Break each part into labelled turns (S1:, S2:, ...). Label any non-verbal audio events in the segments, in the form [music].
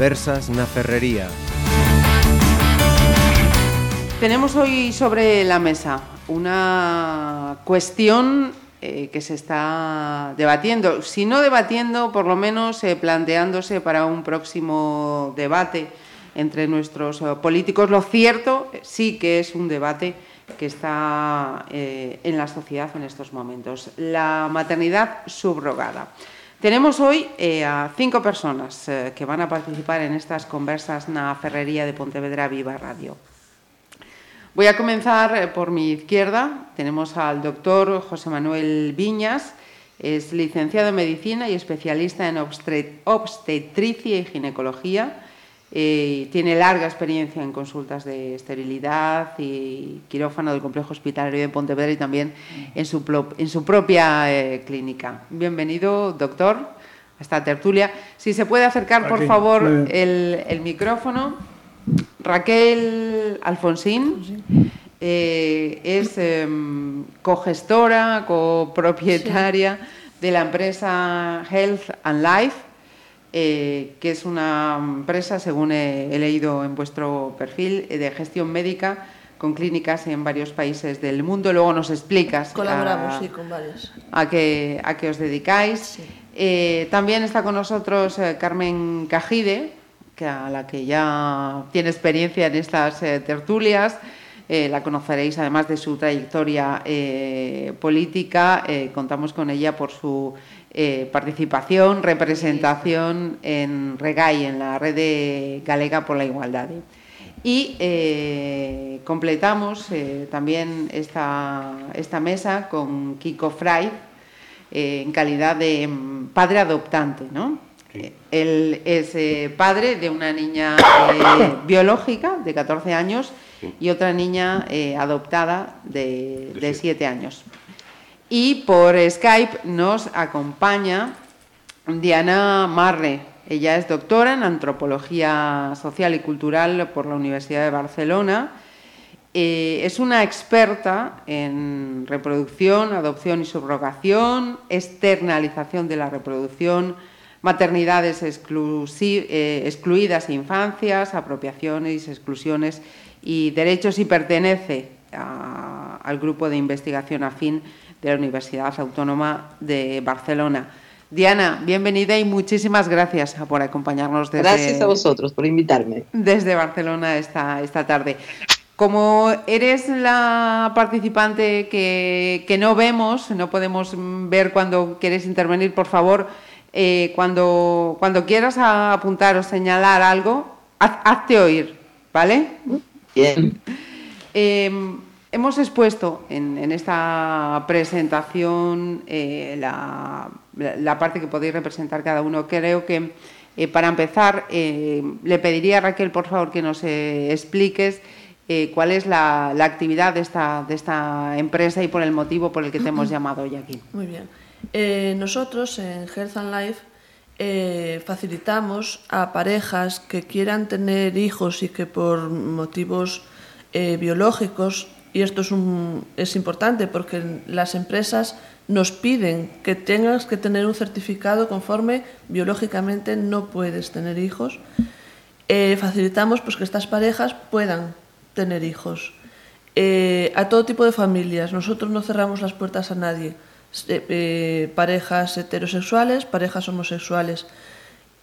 S1: Conversas na Ferrería.
S2: Tenemos hoy sobre la mesa una cuestión eh, que se está debatiendo, si no debatiendo, por lo menos eh, planteándose para un próximo debate entre nuestros eh, políticos. Lo cierto sí que es un debate que está en la sociedad en estos momentos, la maternidad subrogada. Tenemos hoy eh, a cinco personas eh, que van a participar en estas conversas na Ferrería de Pontevedra Viva Radio. Voy a comenzar eh, por mi izquierda. Tenemos al doctor José Manuel Viñas, es licenciado en Medicina y especialista en obstetricia y ginecología. Eh, tiene larga experiencia en consultas de esterilidad y quirófano del Complejo Hospitalario de Pontevedra y también en su, en su propia eh, clínica. Bienvenido, doctor, a esta tertulia. Si se puede acercar, por
S3: Aquí,
S2: favor, el micrófono. Raquel Alfonsín eh, es em, cogestora, copropietaria de la empresa Health and Life, eh, que es una empresa, según he, he leído en vuestro perfil, de gestión médica con clínicas en varios países del mundo. Luego nos explicas
S4: Colaboramos,
S2: a-
S4: sí, con varias.
S2: a qué, a qué os dedicáis. Eh, también está con nosotros eh, Carmen Cajide, que a la que ya tiene experiencia en estas eh, tertulias. Eh, la conoceréis además de su trayectoria eh, política. Eh, contamos con ella por su participación, representación en REGAI, en la Red de Galega por la Igualdad. Y completamos también esta, esta mesa con Kiko Fray, en calidad de mm, padre adoptante, ¿no? Él es padre de una niña [coughs] biológica de 14 años y otra niña eh, adoptada de, de 7 años. Y por Skype nos acompaña Diana Marre. Ella es doctora en Antropología Social y Cultural por la Universidad de Barcelona. Eh, es una experta en reproducción, adopción y subrogación, externalización de la reproducción, maternidades eh, excluidas e infancias, apropiaciones, exclusiones y derechos y pertenece a- al grupo de investigación afín de la Universidad Autónoma de Barcelona. Diana, bienvenida y muchísimas gracias por acompañarnos desde,
S5: Gracias a vosotros por invitarme.
S2: desde Barcelona esta, esta tarde. Como eres la participante que, que no vemos, no podemos mm, ver cuando quieres intervenir, por favor, eh, cuando, cuando quieras apuntar o señalar algo, haz- hazte oír, ¿vale?
S5: Bien.
S2: Eh, hemos expuesto en, en esta presentación eh, la, parte que podéis representar cada uno. Creo que eh, para empezar eh, le pediría a Raquel, por favor, que nos eh, expliques eh, cuál es la, la actividad de esta, de esta empresa y por el motivo por el que te hemos [clears throat] llamado hoy aquí.
S4: Muy bien. Eh, nosotros en Health and Life eh, facilitamos a parejas que quieran tener hijos y que por motivos eh, biológicos, y esto es, un, es importante porque las empresas nos piden que tengas que tener un certificado conforme biológicamente no puedes tener hijos, eh, facilitamos pues, que estas parejas puedan tener hijos. A todo tipo de familias. Nosotros no cerramos las puertas a nadie. Eh, eh, parejas heterosexuales, parejas homosexuales.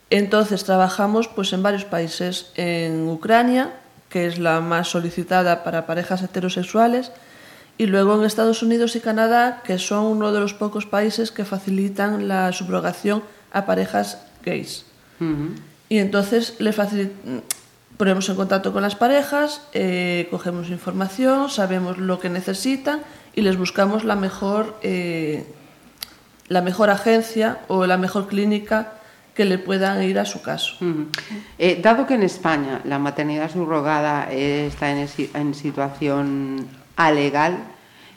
S4: Entonces trabajamos pues, en varios países. En Ucrania, que es la más solicitada para parejas heterosexuales, y luego en Estados Unidos y Canadá, que son uno de los pocos países que facilitan la subrogación a parejas gays. Y entonces le ponemos en contacto con las parejas, eh, cogemos información, sabemos lo que necesitan y les buscamos la mejor, eh, la mejor agencia o la mejor clínica que le puedan ir a su caso.
S2: Eh, dado que en España la maternidad subrogada está en, situación alegal,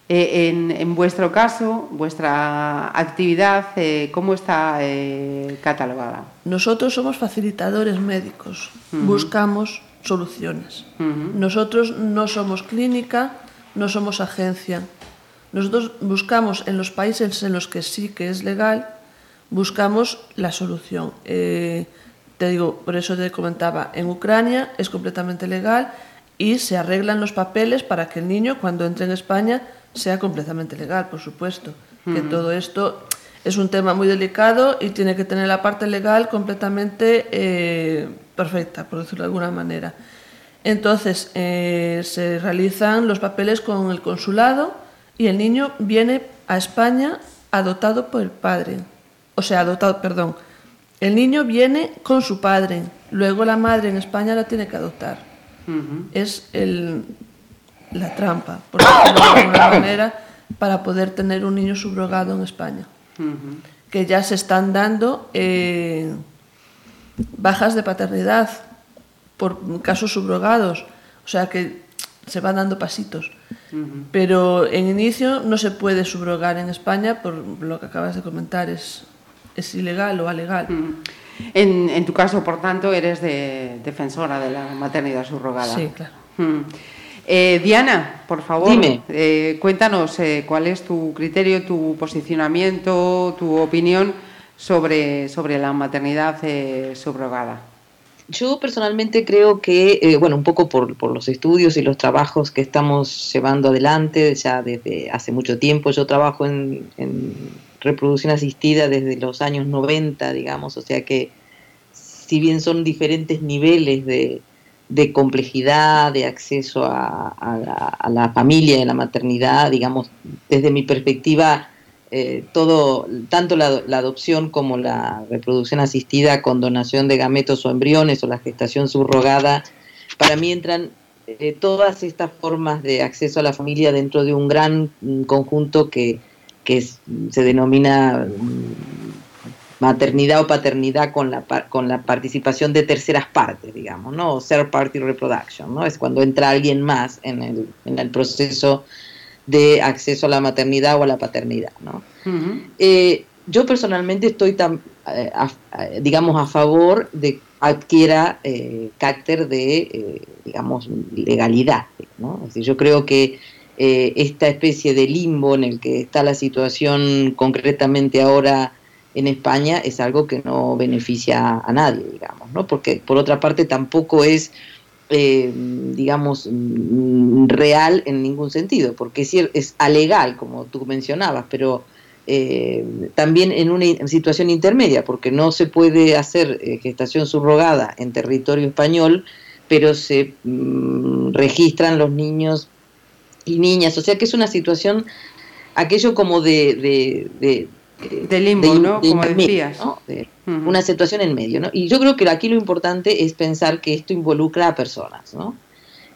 S2: eh, en, en vuestro caso, vuestra actividad, eh, ¿cómo está eh, catalogada?
S4: Nosotros somos facilitadores médicos, buscamos soluciones. Nosotros no somos clínica, no somos agencia. Nosotros buscamos en los países en los que sí que es legal, buscamos la solución. Eh, te digo, por eso te comentaba, en Ucrania es completamente legal y se arreglan los papeles para que el niño cuando entre en España sea completamente legal, por supuesto. Que todo esto es un tema muy delicado y tiene que tener la parte legal completamente eh, perfecta, por decirlo de alguna manera. Entonces, eh, se realizan los papeles con el consulado y el niño viene a España adoptado por el padre. O sea, adoptado, perdón. El niño viene con su padre, luego la madre en España la tiene que adoptar. Es el, la trampa, por decirlo de alguna [coughs] manera, para poder tener un niño subrogado en España. Que ya se están dando eh, bajas de paternidad por casos subrogados. O sea que se van dando pasitos. Pero en inicio no se puede subrogar en España por lo que acabas de comentar, es, es ilegal o alegal.
S2: en, en, tu caso, por tanto, eres de, defensora de la maternidad subrogada.
S4: Sí, claro.
S2: Eh, Diana, por favor, eh, cuéntanos eh, cuál es tu criterio, tu posicionamiento, tu opinión sobre, sobre la maternidad eh, subrogada.
S5: Yo personalmente creo que, eh, bueno, un poco por, por, los estudios y los trabajos que estamos llevando adelante ya desde hace mucho tiempo, yo trabajo en, reproducción asistida desde los años 90, digamos, o sea que si bien son diferentes niveles de, de complejidad, de acceso a, a, la, a, la, familia a la maternidad, digamos, desde mi perspectiva, eh, todo, tanto la, adopción como la reproducción asistida con donación de gametos o embriones o la gestación subrogada, para mí entran eh, todas estas formas de acceso a la familia dentro de un gran mm, conjunto que, que se denomina mm, maternidad o paternidad con la, con la participación de terceras partes, digamos, ¿no? O third party reproduction, ¿no? Es cuando entra alguien más en el, en el proceso de acceso a la maternidad o a la paternidad. ¿no? Uh -huh. eh, yo personalmente estoy, tan, eh, a, a, digamos, a favor de que adquiera eh, carácter de, eh, digamos, legalidad. ¿no? Es decir, yo creo que eh, esta especie de limbo en el que está la situación concretamente ahora en España es algo que no beneficia a nadie, digamos, ¿no? porque por otra parte tampoco es eh, digamos, mm, real en ningún sentido, porque es, alegal, como tú mencionabas, pero eh, también en una situación intermedia, porque no se puede hacer eh, gestación subrogada en territorio español, pero se mm, registran los niños y niñas, o sea que es una situación, aquello como de, de, de
S2: de limbo, de, ¿no?
S5: De
S2: Como decías.
S5: ¿no? De. Una situación en medio, ¿no? Y yo creo que aquí lo importante es pensar que esto involucra a personas, ¿no?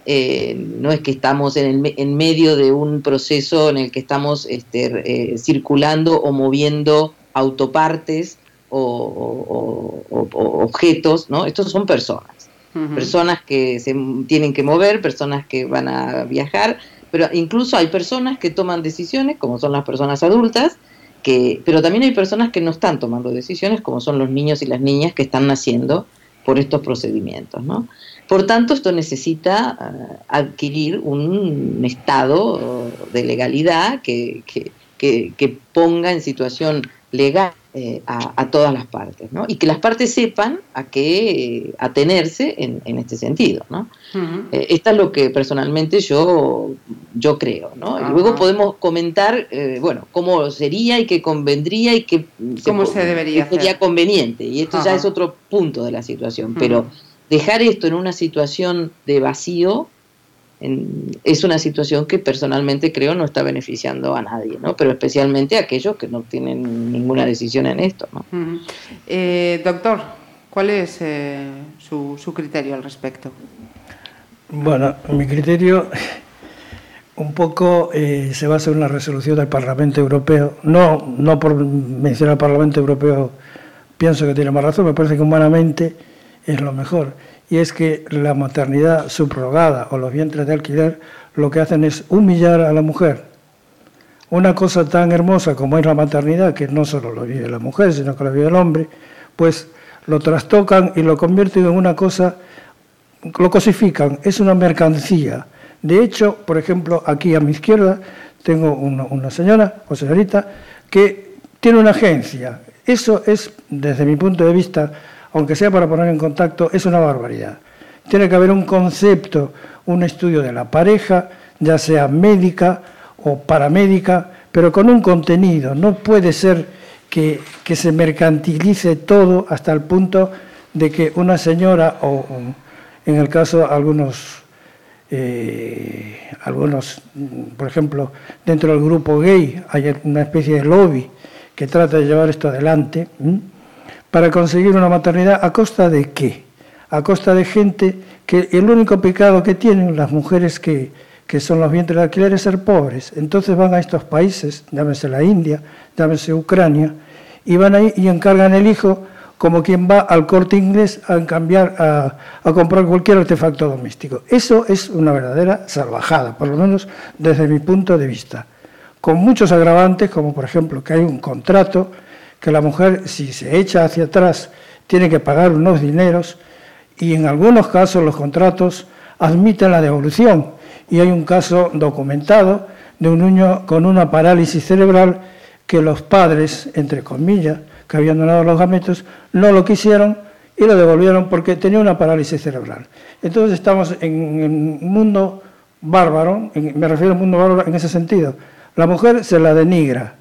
S5: Eh, no es que estamos en, el, en, medio de un proceso en el que estamos este, eh, circulando o moviendo autopartes o, o, o, o, objetos, ¿no? Estos son personas. Uh -huh. Personas que se tienen que mover, personas que van a viajar, pero incluso hay personas que toman decisiones, como son las personas adultas, que, pero también hay personas que no están tomando decisiones, como son los niños y las niñas que están naciendo por estos procedimientos. ¿no? Por tanto, esto necesita uh, adquirir un estado de legalidad que, que, que, que ponga en situación legal eh, a, a, todas las partes, ¿no? Y que las partes sepan a qué eh, atenerse en, en, este sentido, ¿no? Uh -huh. eh, esta es lo que personalmente yo, yo creo, ¿no? Uh -huh. Y luego podemos comentar, eh, bueno, cómo sería y qué convendría y qué
S2: ¿Cómo se, se debería
S5: sería
S2: hacer?
S5: conveniente. Y esto ya es otro punto de la situación, pero dejar esto en una situación de vacío en, es una situación que personalmente creo no está beneficiando a nadie, ¿no? pero especialmente a aquellos que no tienen ninguna decisión en esto. ¿no?
S2: Uh -huh. eh, doctor, ¿cuál es eh, su, su, criterio al respecto?
S1: Bueno, mi criterio un poco eh, se basa en una resolución del Parlamento Europeo. No, no por mencionar al Parlamento Europeo pienso que tiene más razón, me parece que humanamente es lo mejor y es que la maternidad subrogada o los vientres de alquiler lo que hacen es humillar a la mujer. Una cosa tan hermosa como es la maternidad, que no solo lo vive la mujer, sino que lo vive el hombre, pues lo trastocan y lo convierten en una cosa, lo cosifican, es una mercancía. De hecho, por ejemplo, aquí a mi izquierda tengo una, una señora o señorita que tiene una agencia. Eso es, desde mi punto de vista, aunque sea para poner en contacto, es una barbaridad. Tiene que haber un concepto, un estudio de la pareja, ya sea médica o paramédica, pero con un contenido. No puede ser que, se mercantilice todo hasta el punto de que una señora, o en el caso algunos, eh, algunos, por ejemplo, dentro del grupo gay hay una especie de lobby que trata de llevar esto adelante, para conseguir una maternidad a costa de qué? A costa de gente que el único pecado que tienen las mujeres que, que son los vientres de alquiler es ser pobres. Entonces van a estos países, llámese la India, llámese Ucrania, y van ahí y encargan el hijo como quien va al corte inglés a, cambiar, a, a, comprar cualquier artefacto doméstico. Eso es una verdadera salvajada, por lo menos desde mi punto de vista. Con muchos agravantes, como por ejemplo que hay un contrato, que la mujer si se echa hacia atrás tiene que pagar unos dineros y en algunos casos los contratos admiten la devolución. Y hay un caso documentado de un niño con una parálisis cerebral que los padres, entre comillas, que habían donado los gametos, no lo quisieron y lo devolvieron porque tenía una parálisis cerebral. Entonces estamos en un mundo bárbaro, me refiero a un mundo bárbaro en ese sentido. La mujer se la denigra,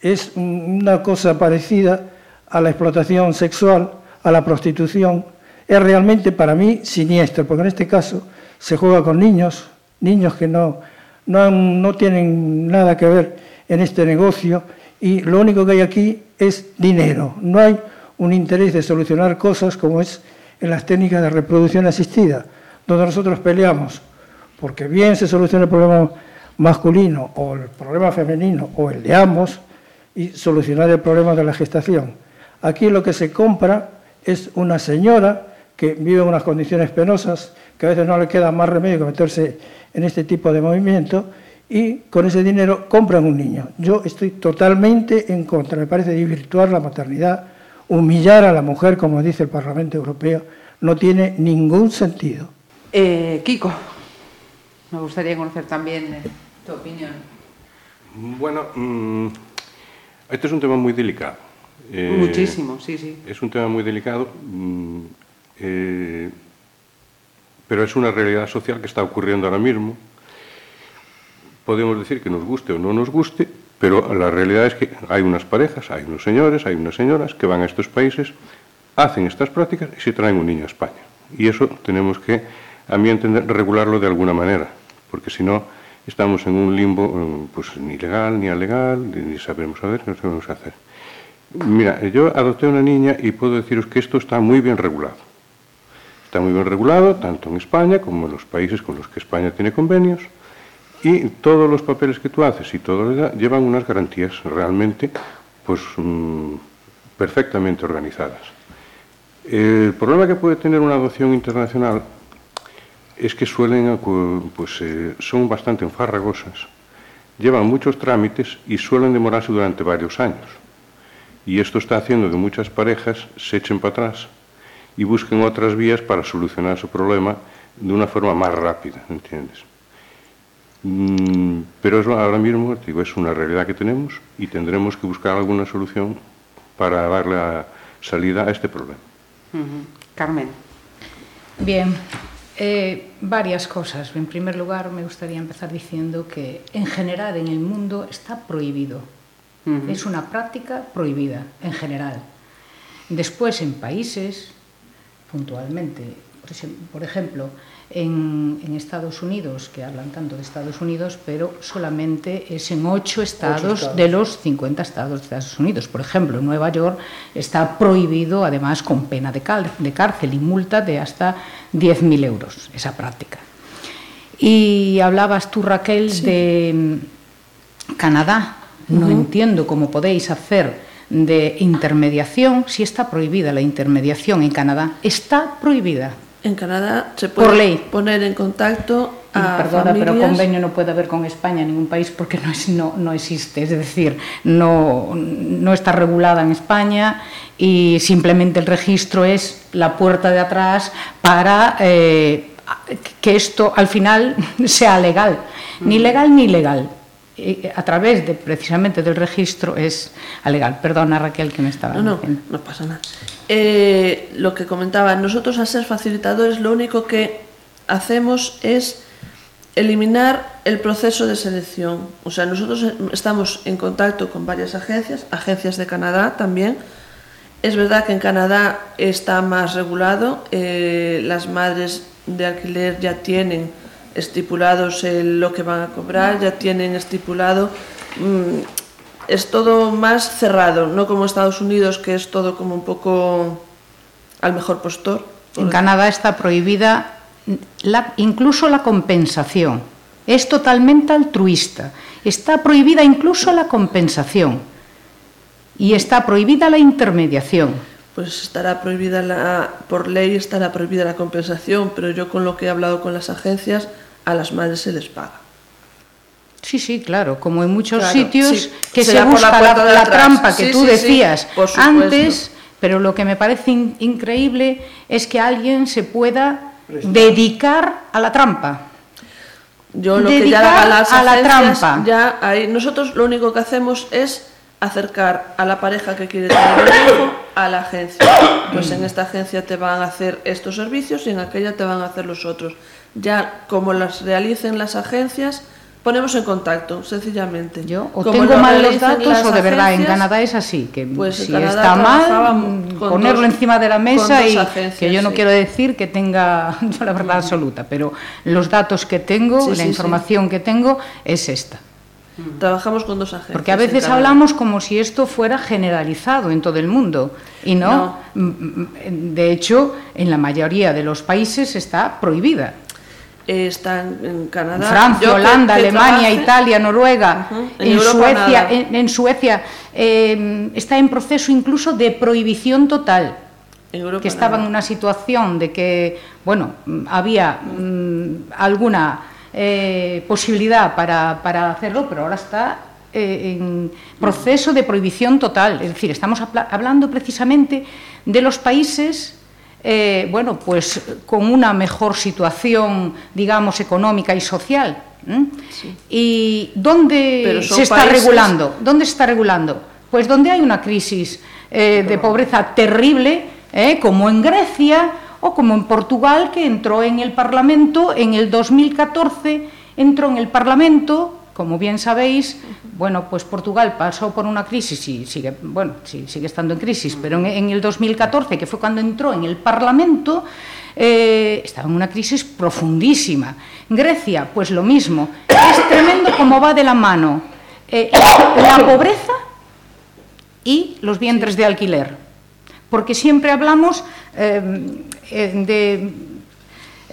S1: es una cosa parecida a la explotación sexual, a la prostitución, es realmente para mí siniestro, porque en este caso se juega con niños, niños que no, no, tienen nada que ver en este negocio y lo único que hay aquí es dinero, no hay un interés de solucionar cosas como es en las técnicas de reproducción asistida, donde nosotros peleamos porque bien se soluciona el problema masculino o el problema femenino o el de ambos y solucionar el problema de la gestación. Aquí lo que se compra es una señora que vive en unas condiciones penosas, que a veces no le queda más remedio que meterse en este tipo de movimiento, y con ese dinero compran un niño. Yo estoy totalmente en contra, me parece desvirtuar la maternidad, humillar a la mujer, como dice el Parlamento Europeo, no tiene ningún sentido.
S2: Eh, Kiko, me gustaría conocer también eh, tu opinión.
S3: Bueno, mm, este es un tema muy delicado.
S2: Eh, Muchísimo, sí, sí.
S3: Es un tema muy delicado. Mm, eh, pero es una realidad social que está ocurriendo ahora mismo. Podemos decir que nos guste o no nos guste, pero la realidad es que hay unas parejas, hay unos señores, hay unas señoras que van a estos países, hacen estas prácticas y se traen un niño a España. Y eso tenemos que, a mi entender, regularlo de alguna manera, porque si no estamos en un limbo pues ni legal ni alegal, ni sabemos a ver qué sabemos hacer. Mira, yo adopté una niña y puedo deciros que esto está muy bien regulado. Está muy bien regulado, tanto en España como en los países con los que España tiene convenios, y todos los papeles que tú haces y todo llevan unas garantías realmente pues, mm, perfectamente organizadas. El problema que puede tener una adopción internacional es que suelen, pues, eh, son bastante enfarragosas, llevan muchos trámites y suelen demorarse durante varios años. Y esto está haciendo que muchas parejas se echen para atrás y busquen otras vías para solucionar su problema de una forma más rápida, ¿entiendes? Mm, pero eso ahora mismo digo, es una realidad que tenemos y tendremos que buscar alguna solución para darle salida a este problema.
S2: Carmen.
S6: Bien, eh, varias cosas. En primer lugar, me gustaría empezar diciendo que en general en el mundo está prohibido. Es una práctica prohibida en general. Después, en países puntualmente. Por ejemplo, en, Estados Unidos, que hablan tanto de Estados Unidos, pero solamente es en ocho estados, de los 50 estados de Estados Unidos. Por ejemplo, en Nueva York está prohibido, además, con pena de, de cárcel y multa de hasta 10.000 euros, esa práctica. Y hablabas tú, Raquel, de mm, Canadá. No entiendo cómo podéis hacer de intermediación, si está prohibida la intermediación en Canadá, está prohibida.
S4: En Canadá se puede ley. poner en contacto a
S6: Perdona, pero convenio no puede haber con España en ningún país porque no, es, no, no existe, es decir, no, no está regulada en España y simplemente el registro es la puerta de atrás para eh, que esto al final [laughs] sea legal, ni legal ni legal a través de precisamente del registro es legal. Perdona Raquel que me estaba
S4: no, no, diciendo. No pasa nada. Eh, lo que comentaba, nosotros a ser facilitadores lo único que hacemos es eliminar el proceso de selección. O sea, nosotros estamos en contacto con varias agencias, agencias de Canadá también. Es verdad que en Canadá está más regulado, eh, las madres de alquiler ya tienen estipulados lo que van a cobrar, ya tienen estipulado. Mm, es todo más cerrado, no como Estados Unidos, que es todo como un poco al mejor postor.
S6: En Canadá está prohibida incluso la compensación. Es totalmente altruista. Está prohibida incluso la compensación. Y está prohibida la intermediación.
S4: Pues estará prohibida la, por ley estará prohibida la compensación, pero yo con lo que he hablado con las agencias, a las madres se les paga.
S6: Sí, sí, claro, como en muchos sitios que se busca la, trampa que tú decías antes, pero lo que me parece increíble es que alguien se pueda dedicar a la trampa.
S4: Yo lo que ya las a la trampa. Ya hay, nosotros lo único que hacemos es acercar a la pareja que quiere tener el hijo a la agencia. Pues en esta agencia te van a hacer estos servicios y en aquella te van a hacer los otros. Ya como las realicen las agencias, ponemos en contacto, sencillamente.
S6: Yo o tengo mal los datos o de verdad en Canadá es así, que pues si está mal, ponerlo encima de la mesa y que yo no quiero decir que tenga [laughs] yo la verdad absoluta, pero los datos que tengo, la información que tengo es esta.
S4: Trabajamos con dos agencias.
S6: Porque a veces hablamos como si esto fuera generalizado en todo el mundo y no. Mm, mm, de hecho, en la mayoría de los países está prohibida.
S4: Está en Canadá.
S6: Francia, Holanda, Alemania, Italia, Noruega, en, Suecia, en, Suecia, em, está en proceso incluso de prohibición total. que estaba en una situación de que, bueno, había mm, alguna eh, posibilidad para, para, hacerlo, pero ahora está eh, en proceso de prohibición total. Es decir, estamos hablando precisamente de los países eh, bueno, pues con una mejor situación, digamos, económica y social. ¿Y dónde se está regulando? ¿Dónde se está regulando? Pues donde hay una crisis de pobreza terrible, como en Grecia o como en Portugal, que entró en el Parlamento en el 2014, entró en el Parlamento, como bien sabéis, bueno, pues Portugal pasó por una crisis y sigue, bueno, sigue estando en crisis, pero en, el 2014, que fue cuando entró en el Parlamento, eh, estaba en una crisis profundísima. Grecia, pues lo mismo. Es tremendo cómo va de la mano eh, la pobreza y los vientres de alquiler. Porque siempre hablamos eh, de,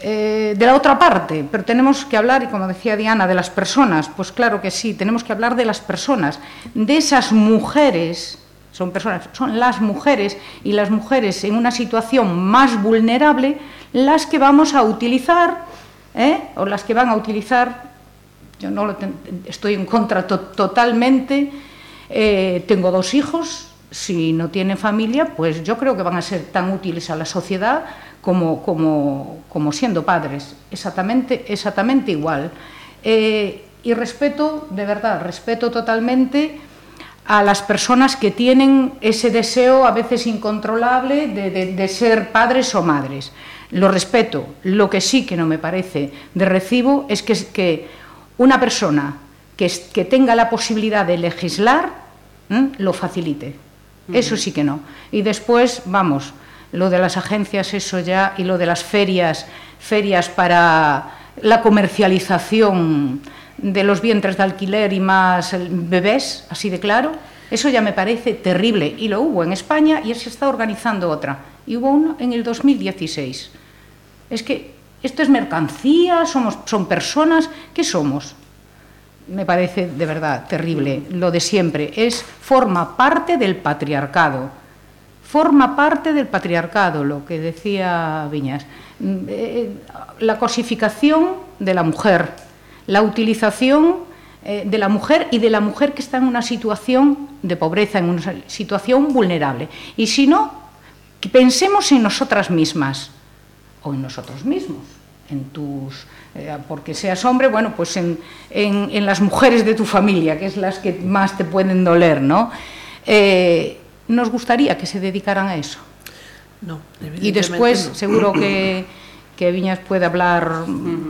S6: eh, de la otra parte, pero tenemos que hablar, y como decía Diana, de las personas. Pues claro que sí, tenemos que hablar de las personas, de esas mujeres, son personas, son las mujeres, y las mujeres en una situación más vulnerable, las que vamos a utilizar, ¿eh? o las que van a utilizar, yo no lo estoy en contra totalmente, eh, tengo dos hijos, si no tienen familia, pues yo creo que van a ser tan útiles a la sociedad como, como, como siendo padres, exactamente, exactamente igual. Eh, y respeto, de verdad, respeto totalmente a las personas que tienen ese deseo a veces incontrolable de, de, ser padres o madres. Lo respeto. Lo que sí que no me parece de recibo es que, que una persona que, que, tenga la posibilidad de legislar lo facilite. Eso sí que no. Y después, vamos, lo de las agencias, eso ya, y lo de las ferias, ferias para la comercialización de los vientres de alquiler y más bebés, así de claro, eso ya me parece terrible. Y lo hubo en España y se está organizando otra. Y hubo uno en el 2016. Es que esto es mercancía, somos, son personas, ¿qué somos? Me parece de verdad terrible. Lo de siempre es, forma parte del patriarcado forma parte del patriarcado, lo que decía Viñas. Mm, eh, la cosificación de la mujer, la utilización eh, de la mujer y de la mujer que está en una situación de pobreza, en una situación vulnerable. Y si no, pensemos en nosotras mismas o en nosotros mismos, en tus eh, porque seas hombre, bueno, pues en, las mujeres de tu familia, que es las que más te pueden doler, ¿no? Eh, nos gustaría que se dedicaran a eso.
S4: No,
S6: y después, seguro que [coughs] que Viñas puede hablar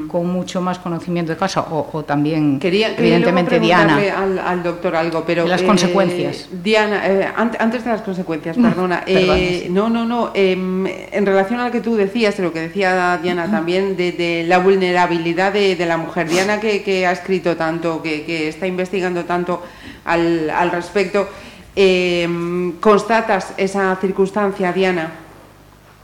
S6: con mucho más conocimiento de caso, o, también,
S2: quería,
S6: evidentemente, Diana.
S2: Al, doctor algo, pero.
S6: las consecuencias.
S2: Diana, eh, antes de las consecuencias, [laughs] perdona. Eh, no, no, no. Em, en relación a lo que tú decías, de lo que decía Diana también, de, la vulnerabilidad de, la mujer. Diana, que, ha escrito tanto, que, está investigando tanto al, al respecto, em, ¿constatas esa circunstancia, Diana?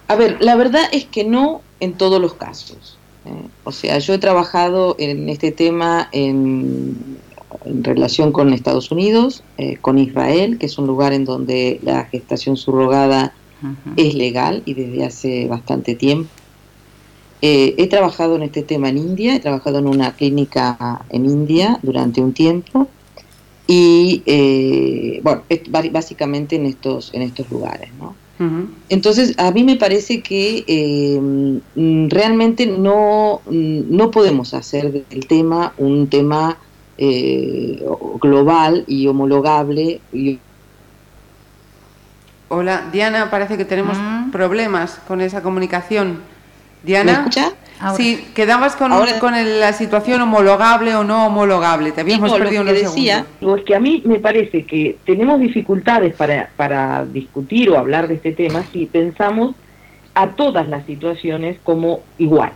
S5: A ver, la verdad es que no en todos los casos. ¿eh? O sea, yo he trabajado en este tema en, relación con Estados Unidos, eh, con Israel, que es un lugar en donde la gestación subrogada es legal y desde hace bastante tiempo. Eh, he trabajado en este tema en India, he trabajado en una clínica en India durante un tiempo y bueno, básicamente en estos, en estos lugares, ¿no? Entonces, a mí me parece que eh, realmente no, no podemos hacer del tema un tema eh, global y homologable.
S2: Hola, Diana, parece que tenemos problemas con esa comunicación. Diana.
S5: ¿Me escucha?
S2: Sí, quedabas con, con la situación homologable o no homologable. Te habíamos perdido
S5: lo que decía, es que a mí me parece que tenemos dificultades para, para discutir o hablar de este tema si pensamos a todas las situaciones como iguales.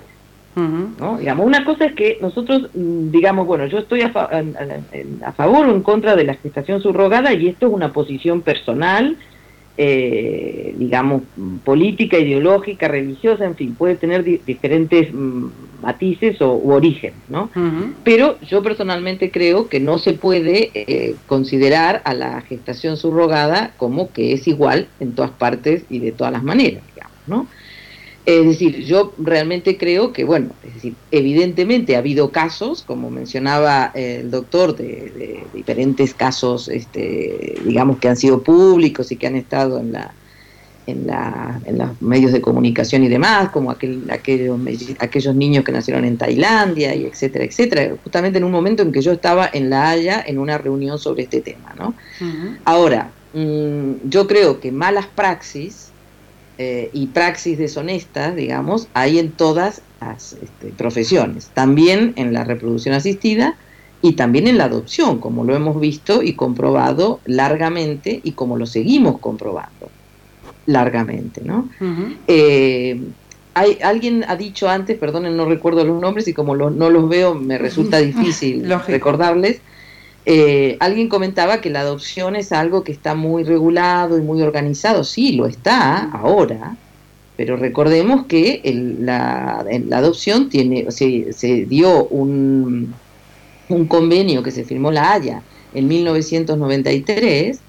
S5: ¿no? Digamos, una cosa es que nosotros mm, digamos, bueno, yo estoy a, a, favor o en contra de la gestación subrogada y esto es una posición personal eh, digamos, política, ideológica, religiosa, en fin, puede tener diferentes mm, matices o, u orígenes, ¿no? Pero yo personalmente creo que no se puede eh, considerar a la gestación subrogada como que es igual en todas partes y de todas las maneras, digamos, ¿no? Es decir, yo realmente creo que, bueno, es decir, evidentemente ha habido casos, como mencionaba el doctor, de, diferentes casos, este, digamos, que han sido públicos y que han estado en la, en, la, en los medios de comunicación y demás, como aquel, aquellos, aquellos niños que nacieron en Tailandia y etcétera, etcétera, justamente en un momento en que yo estaba en La Haya en una reunión sobre este tema, ¿no? Ahora, mm, yo creo que malas praxis eh, y praxis deshonestas, digamos, hay en todas las este, profesiones, también en la reproducción asistida y también en la adopción, como lo hemos visto y comprobado largamente y como lo seguimos comprobando largamente, ¿no? Eh, hay, alguien ha dicho antes, perdonen, no recuerdo los nombres y como no los veo me resulta [laughs] difícil recordarles, eh, alguien comentaba que la adopción es algo que está muy regulado y muy organizado. Sí, lo está ahora, pero recordemos que la, adopción tiene, se, se dio un, un, convenio que se firmó la Haya en 1993,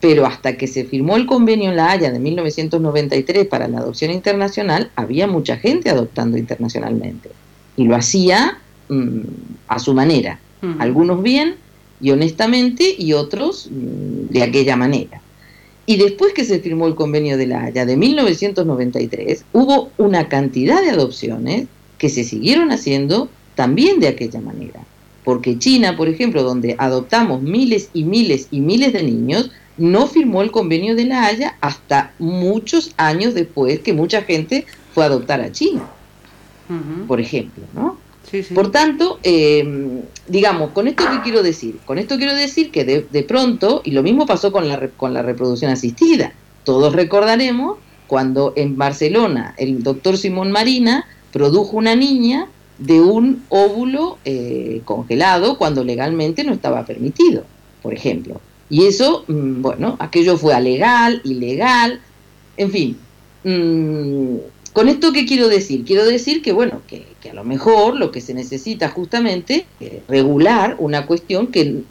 S5: pero hasta que se firmó el convenio en la Haya de 1993 para la adopción internacional, había mucha gente adoptando internacionalmente y lo hacía mm, a su manera. Algunos bien, y honestamente y otros mm, de aquella manera. Y después que se firmó el convenio de la Haya de 1993, hubo una cantidad de adopciones que se siguieron haciendo también de aquella manera. Porque China, por ejemplo, donde adoptamos miles y miles y miles de niños, no firmó el convenio de la Haya hasta muchos años después que mucha gente fue a adoptar a China, por ejemplo, ¿no? Por tanto, eh, digamos, con esto qué quiero decir? Con esto quiero decir que de, pronto, y lo mismo pasó con la, con la reproducción asistida, todos recordaremos cuando en Barcelona el doctor Simón Marina produjo una niña de un óvulo eh, congelado cuando legalmente no estaba permitido, por ejemplo. Y eso, mm, bueno, aquello fue alegal, ilegal, en fin. Mm, ¿Con esto qué quiero decir? Quiero decir que, bueno, que, a lo mejor lo que se necesita justamente es regular una cuestión que,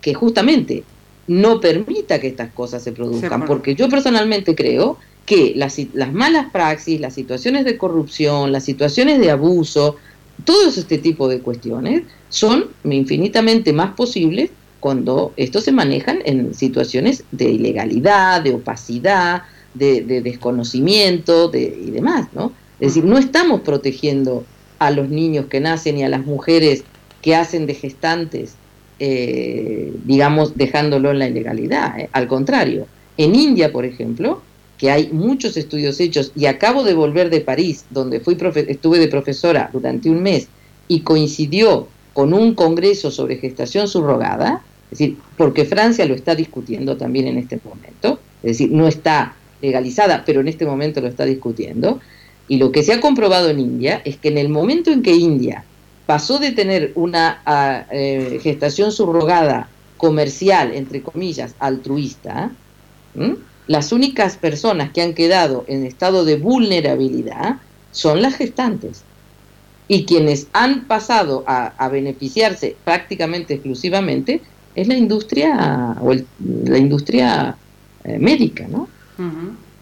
S5: que, justamente no permita que estas cosas se produzcan, porque yo personalmente creo que las, las malas praxis, las situaciones de corrupción, las situaciones de abuso, todos este tipo de cuestiones son infinitamente más posibles cuando estos se manejan en situaciones de ilegalidad, de opacidad, de, desconocimiento de, y demás, ¿no? Es decir, no estamos protegiendo a los niños que nacen y a las mujeres que hacen de gestantes, eh, digamos, dejándolo en la ilegalidad. ¿eh? Al contrario, en India, por ejemplo, que hay muchos estudios hechos, y acabo de volver de París, donde fui estuve de profesora durante un mes, y coincidió con un congreso sobre gestación subrogada, es decir, porque Francia lo está discutiendo también en este momento, es decir, no está legalizada, pero en este momento lo está discutiendo, y lo que se ha comprobado en India es que en el momento en que India pasó de tener una ah, eh, gestación subrogada comercial, entre comillas, altruista, las únicas personas que han quedado en estado de vulnerabilidad son las gestantes. Y quienes han pasado a, beneficiarse prácticamente exclusivamente es la industria o la industria eh, médica, ¿no?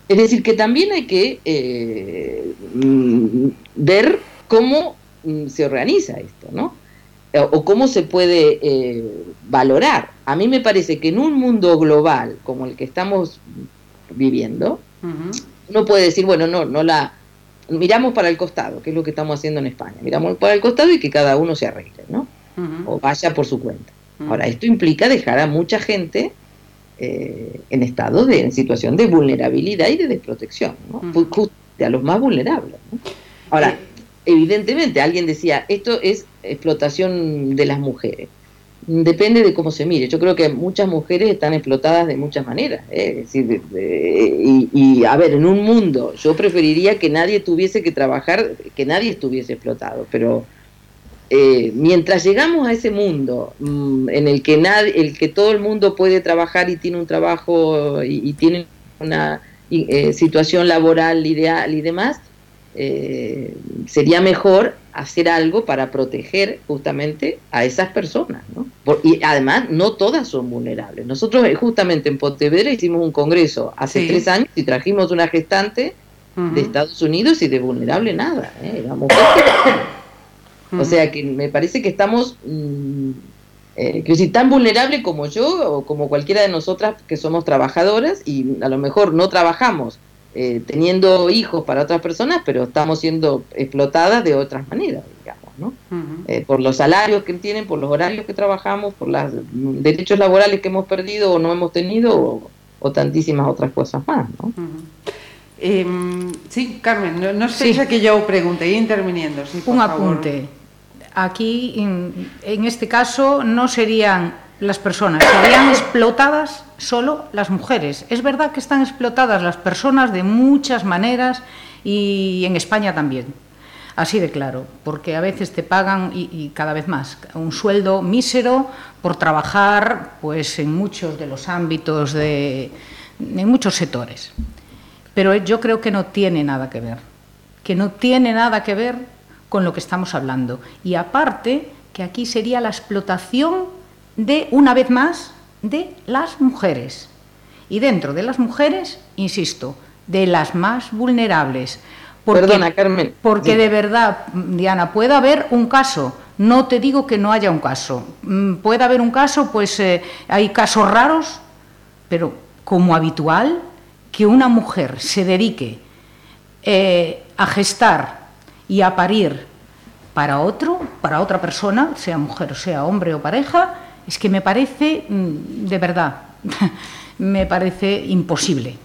S5: Es decir, que también hay que eh, mm, ver cómo mm, se organiza esto, ¿no? O cómo se puede eh, valorar. A mí me parece que en un mundo global como el que estamos viviendo, uno puede decir, bueno, no, no la miramos para el costado, que es lo que estamos haciendo en España. Miramos para el costado y que cada uno se arregle, ¿no? O vaya por su cuenta. Ahora, esto implica dejar a mucha gente eh, en estado de en situación de vulnerabilidad y de desprotección, ¿no? a los más vulnerables. Ahora, evidentemente, alguien decía, esto es explotación de las mujeres. Depende de cómo se mire. Yo creo que muchas mujeres están explotadas de muchas maneras. ¿eh? y, a ver, en un mundo, yo preferiría que nadie tuviese que trabajar, que nadie estuviese explotado, pero eh, mientras llegamos a ese mundo mm, en el que, nadie, el que todo el mundo puede trabajar y tiene un trabajo y, tiene una eh, situación laboral ideal y demás, sería mejor hacer algo para proteger justamente a esas personas. ¿no? y además, no todas son vulnerables. Nosotros eh, justamente en Pontevedra hicimos un congreso hace tres años y trajimos una gestante de Estados Unidos y de vulnerable nada. O sea que me parece que estamos... Mm, eh, que si tan vulnerable como yo o como cualquiera de nosotras que somos trabajadoras y a lo mejor no trabajamos eh, teniendo hijos para otras personas, pero estamos siendo explotadas de otras maneras, digamos, ¿no? Eh, por los salarios que tienen, por los horarios que trabajamos, por los derechos laborales que hemos perdido o no hemos tenido, o, tantísimas otras cosas más, ¿no?
S2: Em, sí, Carmen, no, sé que yo pregunte, interviniendo.
S6: Un apunte. Aquí, en este caso, no serían las personas, serían explotadas solo las mujeres. Es verdad que están explotadas las personas de muchas maneras y en España también. Así de claro, porque a veces te pagan y, cada vez más un sueldo mísero por trabajar pues en muchos de los ámbitos de en muchos sectores. Pero yo creo que no tiene nada que ver, que no tiene nada que ver con lo que estamos hablando. Y aparte que aquí sería la explotación de una vez más de las mujeres. Y dentro de las mujeres, insisto, de las más vulnerables. Porque,
S5: Perdona, Carmen.
S6: Porque de verdad, Diana, puede haber un caso. No te digo que no haya un caso. Mm, puede haber un caso, pues eh, hay casos raros, pero como habitual, que una mujer se dedique eh, a gestar y a parir para otro, para otra persona, sea mujer, sea hombre o pareja, es que me parece, mm, de verdad, [laughs] me parece imposible.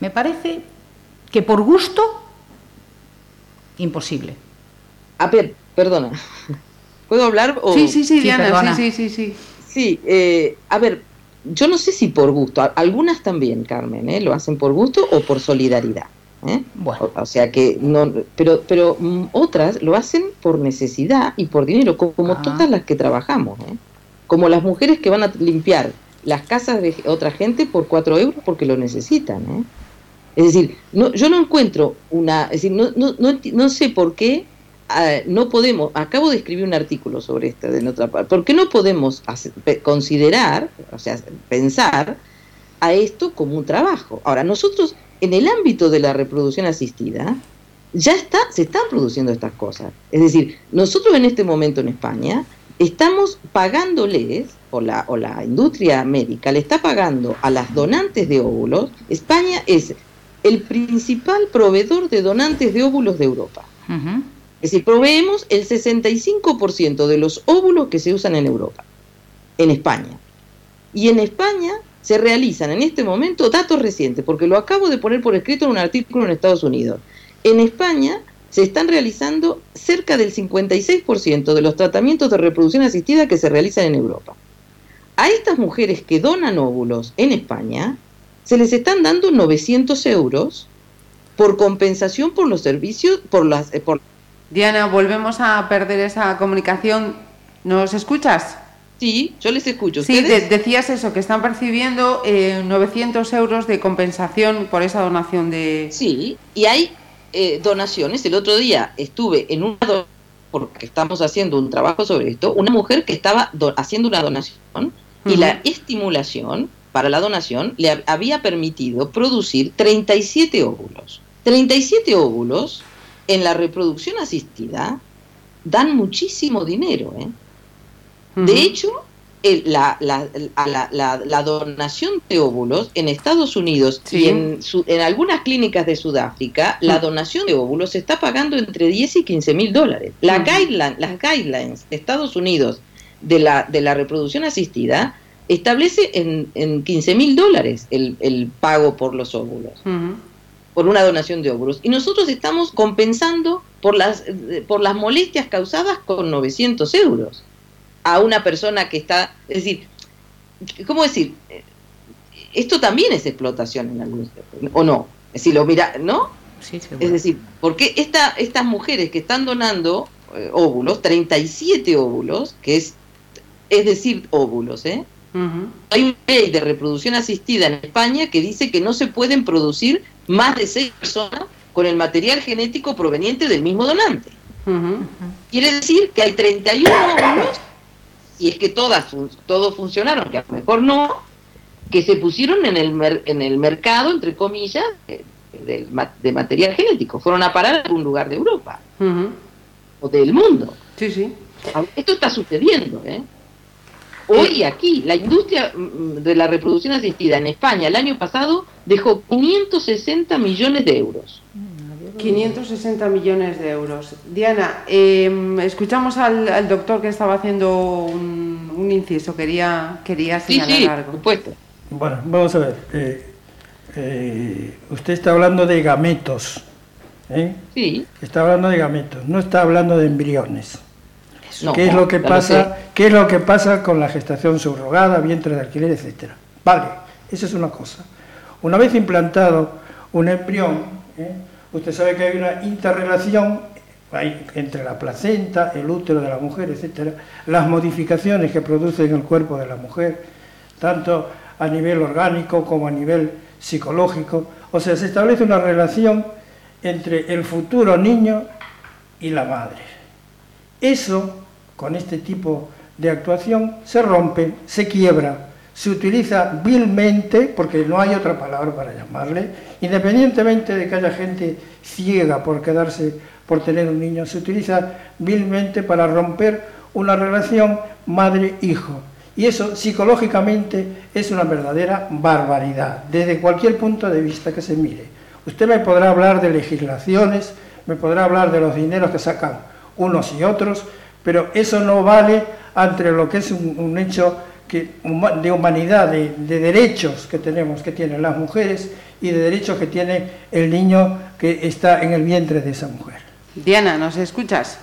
S6: Me parece que por gusto, imposible.
S5: A ver, perdona. ¿Puedo hablar?
S2: Sí, sí, sí, Diana, sí, sí, sí,
S5: sí. Eh, a ver, yo no sé si por gusto, algunas también, Carmen, ¿eh? lo hacen por gusto o por solidaridad. ¿Eh? Bueno. O, sea que no, pero, pero mm, otras lo hacen por necesidad y por dinero, como, ah. todas las que trabajamos. ¿eh? como las mujeres que van a limpiar las casas de otra gente por cuatro euros porque lo necesitan. ¿eh? Es decir, no, yo no encuentro una, es decir, no, no, no, sé por qué ah, no podemos, acabo de escribir un artículo sobre esto de otra parte, ¿por qué no podemos considerar, o sea, pensar a esto como un trabajo? Ahora, nosotros en el ámbito de la reproducción asistida, ya está, se están produciendo estas cosas. Es decir, nosotros en este momento en España estamos pagándoles, o la, o la industria médica le está pagando a las donantes de óvulos, España es el principal proveedor de donantes de óvulos de Europa. Es decir, proveemos el 65% de los óvulos que se usan en Europa, en España. Y en España se realizan en este momento datos recientes, porque lo acabo de poner por escrito en un artículo en Estados Unidos. En España se están realizando cerca del 56% de los tratamientos de reproducción asistida que se realizan en Europa. A estas mujeres que donan óvulos en España, se les están dando 900 euros por compensación por los servicios, por las... Eh, por...
S2: Diana, volvemos a perder esa comunicación. ¿Nos escuchas?
S5: Sí, yo les escucho.
S2: Sí, decías eso, que están percibiendo 900 eh, euros de compensación por esa donación de...
S5: Sí, y hay eh, donaciones. El otro día estuve en una porque estamos haciendo un trabajo sobre esto, una mujer que estaba haciendo una donación y la estimulación para la donación le había permitido producir 37 óvulos. 37 óvulos en la reproducción asistida dan muchísimo dinero. ¿eh? De hecho, la, la, donación de óvulos en Estados Unidos y en, en, algunas clínicas de Sudáfrica, la donación de óvulos se está pagando entre 10 y 15 mil dólares. La guideline, las guidelines de Estados Unidos de la, de la reproducción asistida establece en, en 15 mil dólares el, el, pago por los óvulos, por una donación de óvulos. Y nosotros estamos compensando por las, por las molestias causadas con 900 euros a una persona que está, es decir, ¿cómo decir? Esto también es explotación en algunos o no. Si lo mira, ¿no? Sí, es decir, porque esta, estas mujeres que están donando eh, óvulos, 37 óvulos, que es, es decir, óvulos, ¿eh? Hay una ley de reproducción asistida en España que dice que no se pueden producir más de seis personas con el material genético proveniente del mismo donante. Quiere decir que hay 31 óvulos y es que todas todos funcionaron, que a lo mejor no, que se pusieron en el, en el mercado, entre comillas, de, material genético. Fueron a parar a algún lugar de Europa o del mundo.
S2: Sí, sí.
S5: Esto está sucediendo. ¿eh? Hoy aquí, la industria mm, de la reproducción asistida en España el año pasado dejó 560 millones de euros.
S2: 560 millones de euros. Diana, em, escuchamos al, doctor que estaba haciendo un, inciso, quería, quería señalar sí, algo.
S5: Supuesto.
S1: Bueno, vamos a ver. Eh, eh, usted está hablando de gametos. ¿eh?
S5: Sí.
S1: Está hablando de gametos, no está hablando de embriones. ¿Qué, es lo que pasa, ¿Qué es lo que pasa con la gestación subrogada, vientre de alquiler, etcétera? Vale, esa es una cosa. Una vez implantado un embrión, Usted sabe que hay una interrelación entre la placenta, el útero de la mujer, etcétera, las modificaciones que produce en el cuerpo de la mujer, tanto a nivel orgánico como a nivel psicológico. O sea, se establece una relación entre el futuro niño y la madre. Eso, con este tipo de actuación, se rompe, se quiebra, se utiliza vilmente, porque no hay otra palabra para llamarle, independientemente de que haya gente ciega por quedarse, por tener un niño, se utiliza vilmente para romper una relación madre-hijo. Y eso psicológicamente es una verdadera barbaridad, desde cualquier punto de vista que se mire. Usted me podrá hablar de legislaciones, me podrá hablar de los dineros que sacan unos y otros, pero eso no vale ante lo que es un hecho de humanidad, de, derechos que tenemos, que tienen las mujeres y de derechos que tiene el niño que está en el vientre de esa mujer.
S2: Diana, ¿nos escuchas?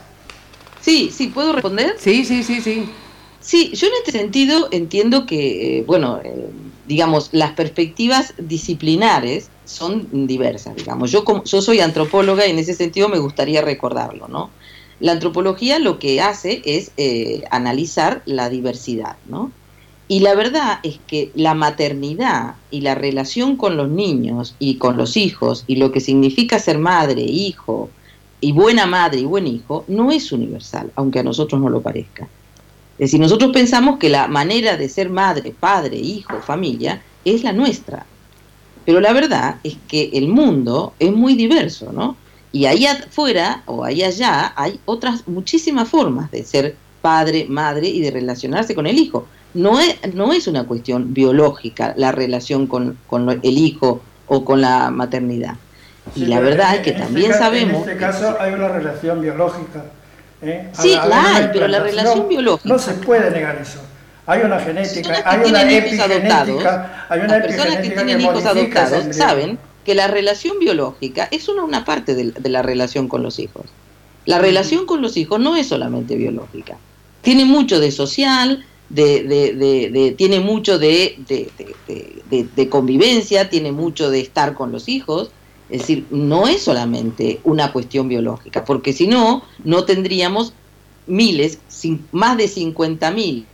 S5: Sí, sí, ¿puedo responder?
S2: Sí, sí, sí, sí.
S5: Sí, yo en este sentido entiendo que, eh, bueno, eh, digamos, las perspectivas disciplinares son diversas, digamos. Yo, como, yo soy antropóloga y en ese sentido me gustaría recordarlo, ¿no? La antropología lo que hace es eh, analizar la diversidad, ¿no? Y la verdad es que la maternidad y la relación con los niños y con los hijos y lo que significa ser madre, hijo y buena madre y buen hijo no es universal, aunque a nosotros no lo parezca. Es decir, nosotros pensamos que la manera de ser madre, padre, hijo, familia es la nuestra. Pero la verdad es que el mundo es muy diverso, ¿no? Y ahí afuera o ahí allá hay otras muchísimas formas de ser padre, madre y de relacionarse con el hijo no es, no es una cuestión biológica la relación con, el hijo o con la maternidad. y la verdad es que
S1: este
S5: también sabemos...
S1: En este caso hay una relación biológica. ¿eh?
S5: Sí, la hay, pero la relación biológica...
S1: No se puede negar eso. Hay una genética, hay
S5: una
S1: epigenética, hay una
S5: Las personas que tienen hijos adoptados saben que la relación biológica es una, una parte de, de la relación con los hijos. La relación con los hijos no es solamente biológica. Tiene mucho de social, de, de, de, tiene mucho de, convivencia, tiene mucho de estar con los hijos. Es decir, no es solamente una cuestión biológica, porque si no, no tendríamos miles, más de 50 mil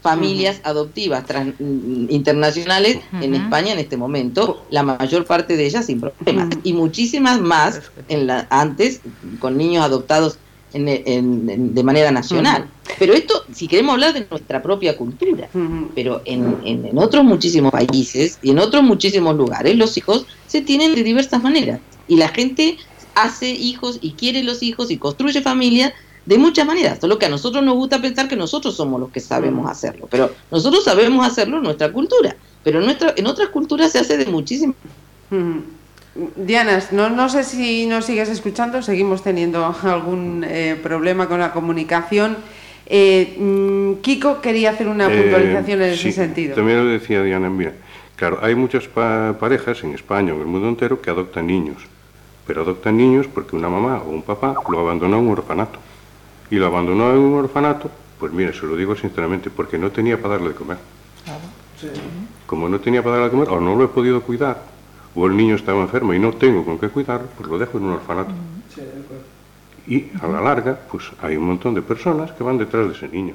S5: familias adoptivas internacionales en España en este momento, la mayor parte de ellas sin problemas, y muchísimas más en la, antes con niños adoptados de manera nacional. Pero esto, si queremos hablar de nuestra propia cultura, pero en, otros muchísimos países y en otros muchísimos lugares, los hijos se tienen de diversas maneras. Y la gente hace hijos y quiere los hijos y construye familias de muchas maneras. Solo que a nosotros nos gusta pensar que nosotros somos los que sabemos hacerlo. Pero nosotros sabemos hacerlo en nuestra cultura. Pero en, nuestra, en otras culturas se hace de muchísimas
S2: Diana, no, no sé si nos sigues escuchando, seguimos teniendo algún eh, problema con la comunicación. Eh, mm, Kiko quería hacer una eh, puntualización en ese sentido.
S3: También lo decía Diana, mira, claro, hay muchas parejas en España o en el mundo entero que adoptan niños, pero adoptan niños porque una mamá o un papá lo abandonó en un orfanato. Y lo abandonó en un orfanato, pues mire, se lo digo sinceramente, porque no tenía para darle de comer. Como no tenía para darle de comer, o no lo he podido cuidar, o el niño estaba enfermo y no tengo con qué cuidarlo, pues lo dejo en un orfanato. y a la larga, pues hay un montón de personas que van detrás de ese niño.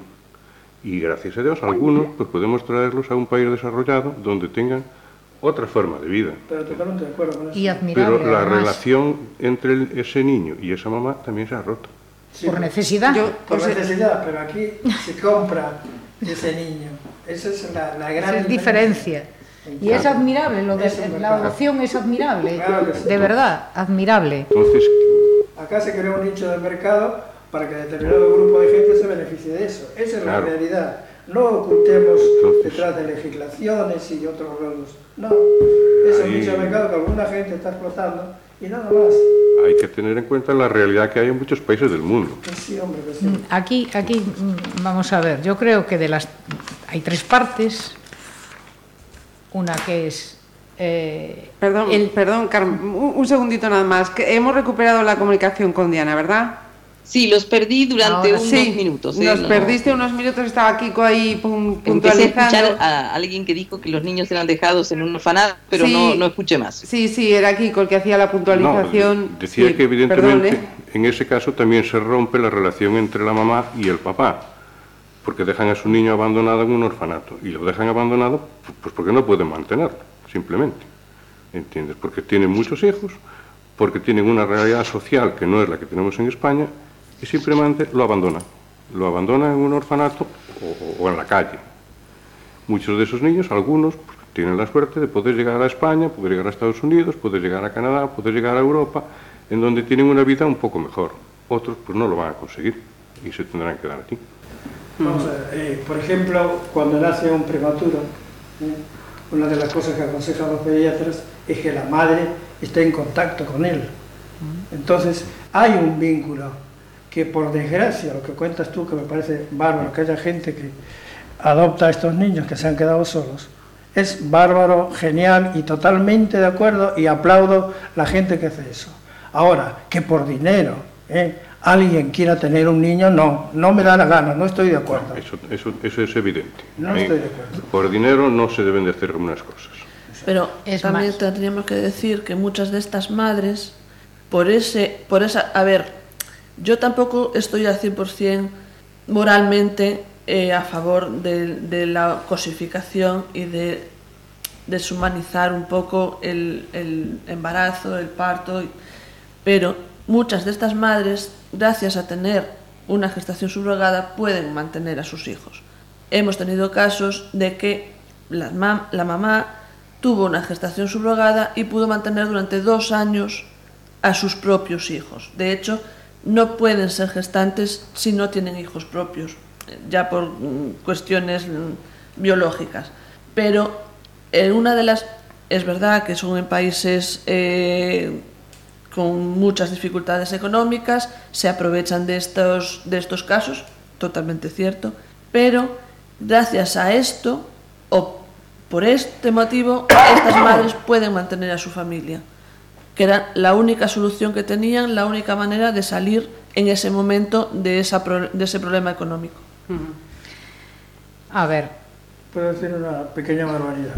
S3: Y gracias a Dios, algunos pues podemos traerlos a un país desarrollado donde tengan otra forma de vida.
S1: Pero totalmente de acuerdo con eso.
S6: Y
S3: Pero la relación entre ese niño y esa mamá también se ha roto.
S6: por necesidad.
S1: por necesidad, pero aquí se compra ese niño. Esa es la, la gran
S6: diferencia. Y es admirable, lo de, la adopción es admirable, de verdad, admirable.
S3: Entonces,
S1: Acá se crea un nicho de mercado para que determinado grupo de gente se beneficie de eso. Esa es la realidad. No ocultemos detrás de legislaciones y otros rollos. No, es un nicho de mercado que alguna gente está explotando y nada más.
S3: Hay que tener en cuenta la realidad que hay en muchos países del mundo.
S1: Sí, hombre, sí.
S6: Aquí, aquí, mm, vamos a ver, yo creo que de las hay tres partes una que es...
S2: Eh, perdón, perdón Carmen, un, segundito nada más. Que hemos recuperado la comunicación con Diana, ¿verdad?
S5: Sí, los perdí durante unos minutos.
S2: ¿eh? Nos perdiste unos minutos, estaba Kiko ahí puntualizando. Empecé a
S5: escuchar a alguien que dijo que los niños eran dejados en un orfanato, pero no, no escuché más.
S2: Sí, sí, era Kiko el que hacía la puntualización.
S3: decía que evidentemente ¿eh? en ese caso también se rompe la relación entre la mamá y el papá porque dejan a su niño abandonado en un orfanato. Y lo dejan abandonado pues porque no pueden mantenerlo, simplemente. ¿Entiendes? Porque tienen muchos hijos, porque tienen una realidad social que no es la que tenemos en España, y simplemente lo abandonan. Lo abandonan en un orfanato o, en la calle. Muchos de esos niños, algunos, pues, tienen la suerte de poder llegar a España, poder llegar a Estados Unidos, poder llegar a Canadá, poder llegar a Europa, en donde tienen una vida un poco mejor. Otros pues no lo van a conseguir y se tendrán que quedar aquí.
S1: Vamos a ver, eh, por ejemplo, cuando nace un prematuro, ¿eh? una de las cosas que aconsejan los pediatras es que la madre esté en contacto con él. Entonces, hay un vínculo que por desgracia, lo que cuentas tú, que me parece bárbaro, que haya gente que adopta a estos niños que se han quedado solos, es bárbaro, genial y totalmente de acuerdo y aplaudo la gente que hace eso. Ahora, que por dinero, ¿eh? Alguien quiera tener un niño, no, no me da la gana, no estoy de acuerdo.
S3: eso, eso, eso, es evidente.
S1: No estoy de acuerdo.
S3: Por dinero no se deben de hacer algunas cosas.
S4: Pero también tendríamos que decir que muchas de estas madres, por ese, por esa, a ver, yo tampoco estoy al 100% moralmente eh, a favor de, de, la cosificación y de deshumanizar un poco el, el embarazo, el parto, pero muchas de estas madres gracias a tener una gestación subrogada, pueden mantener a sus hijos. Hemos tenido casos de que la, mamá tuvo una gestación subrogada y pudo mantener durante dos años a sus propios hijos. De hecho, no pueden ser gestantes si no tienen hijos propios, ya por mm, cuestiones mm, biológicas. Pero en una de las, es verdad que son en países eh, con muchas dificultades económicas, se aprovechan de estos, de estos casos, totalmente cierto, pero gracias a esto, o por este motivo, estas madres pueden mantener a su familia, que era la única solución que tenían, la única manera de salir en ese momento de, esa, de ese problema económico.
S1: A ver. Puedo decir una pequeña barbaridad.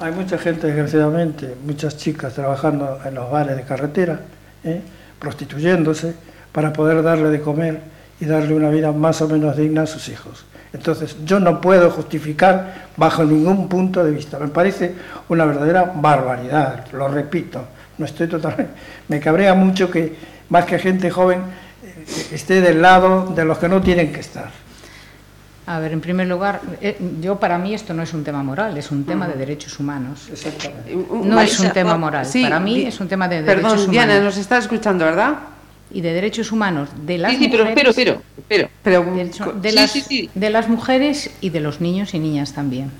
S1: Hay mucha gente, desgraciadamente, muchas chicas trabajando en los bares de carretera, ¿eh? prostituyéndose, para poder darle de comer y darle una vida más o menos digna a sus hijos. Entonces, yo no puedo justificar bajo ningún punto de vista. Me parece una verdadera barbaridad, lo repito. No estoy totalmente. Me cabrea mucho que más que gente joven eh, esté del lado de los que no tienen que estar.
S6: A ver, en primer lugar, eh, yo para mí esto no es un tema moral, es un tema de derechos humanos. No es un tema moral. para mí es un tema de derechos humanos.
S2: Perdón, Diana, nos está escuchando, ¿verdad?
S6: Y de derechos humanos de las
S5: sí,
S6: mujeres.
S5: pero, pero, pero, pero,
S6: de, las, de las mujeres y de los niños y niñas también.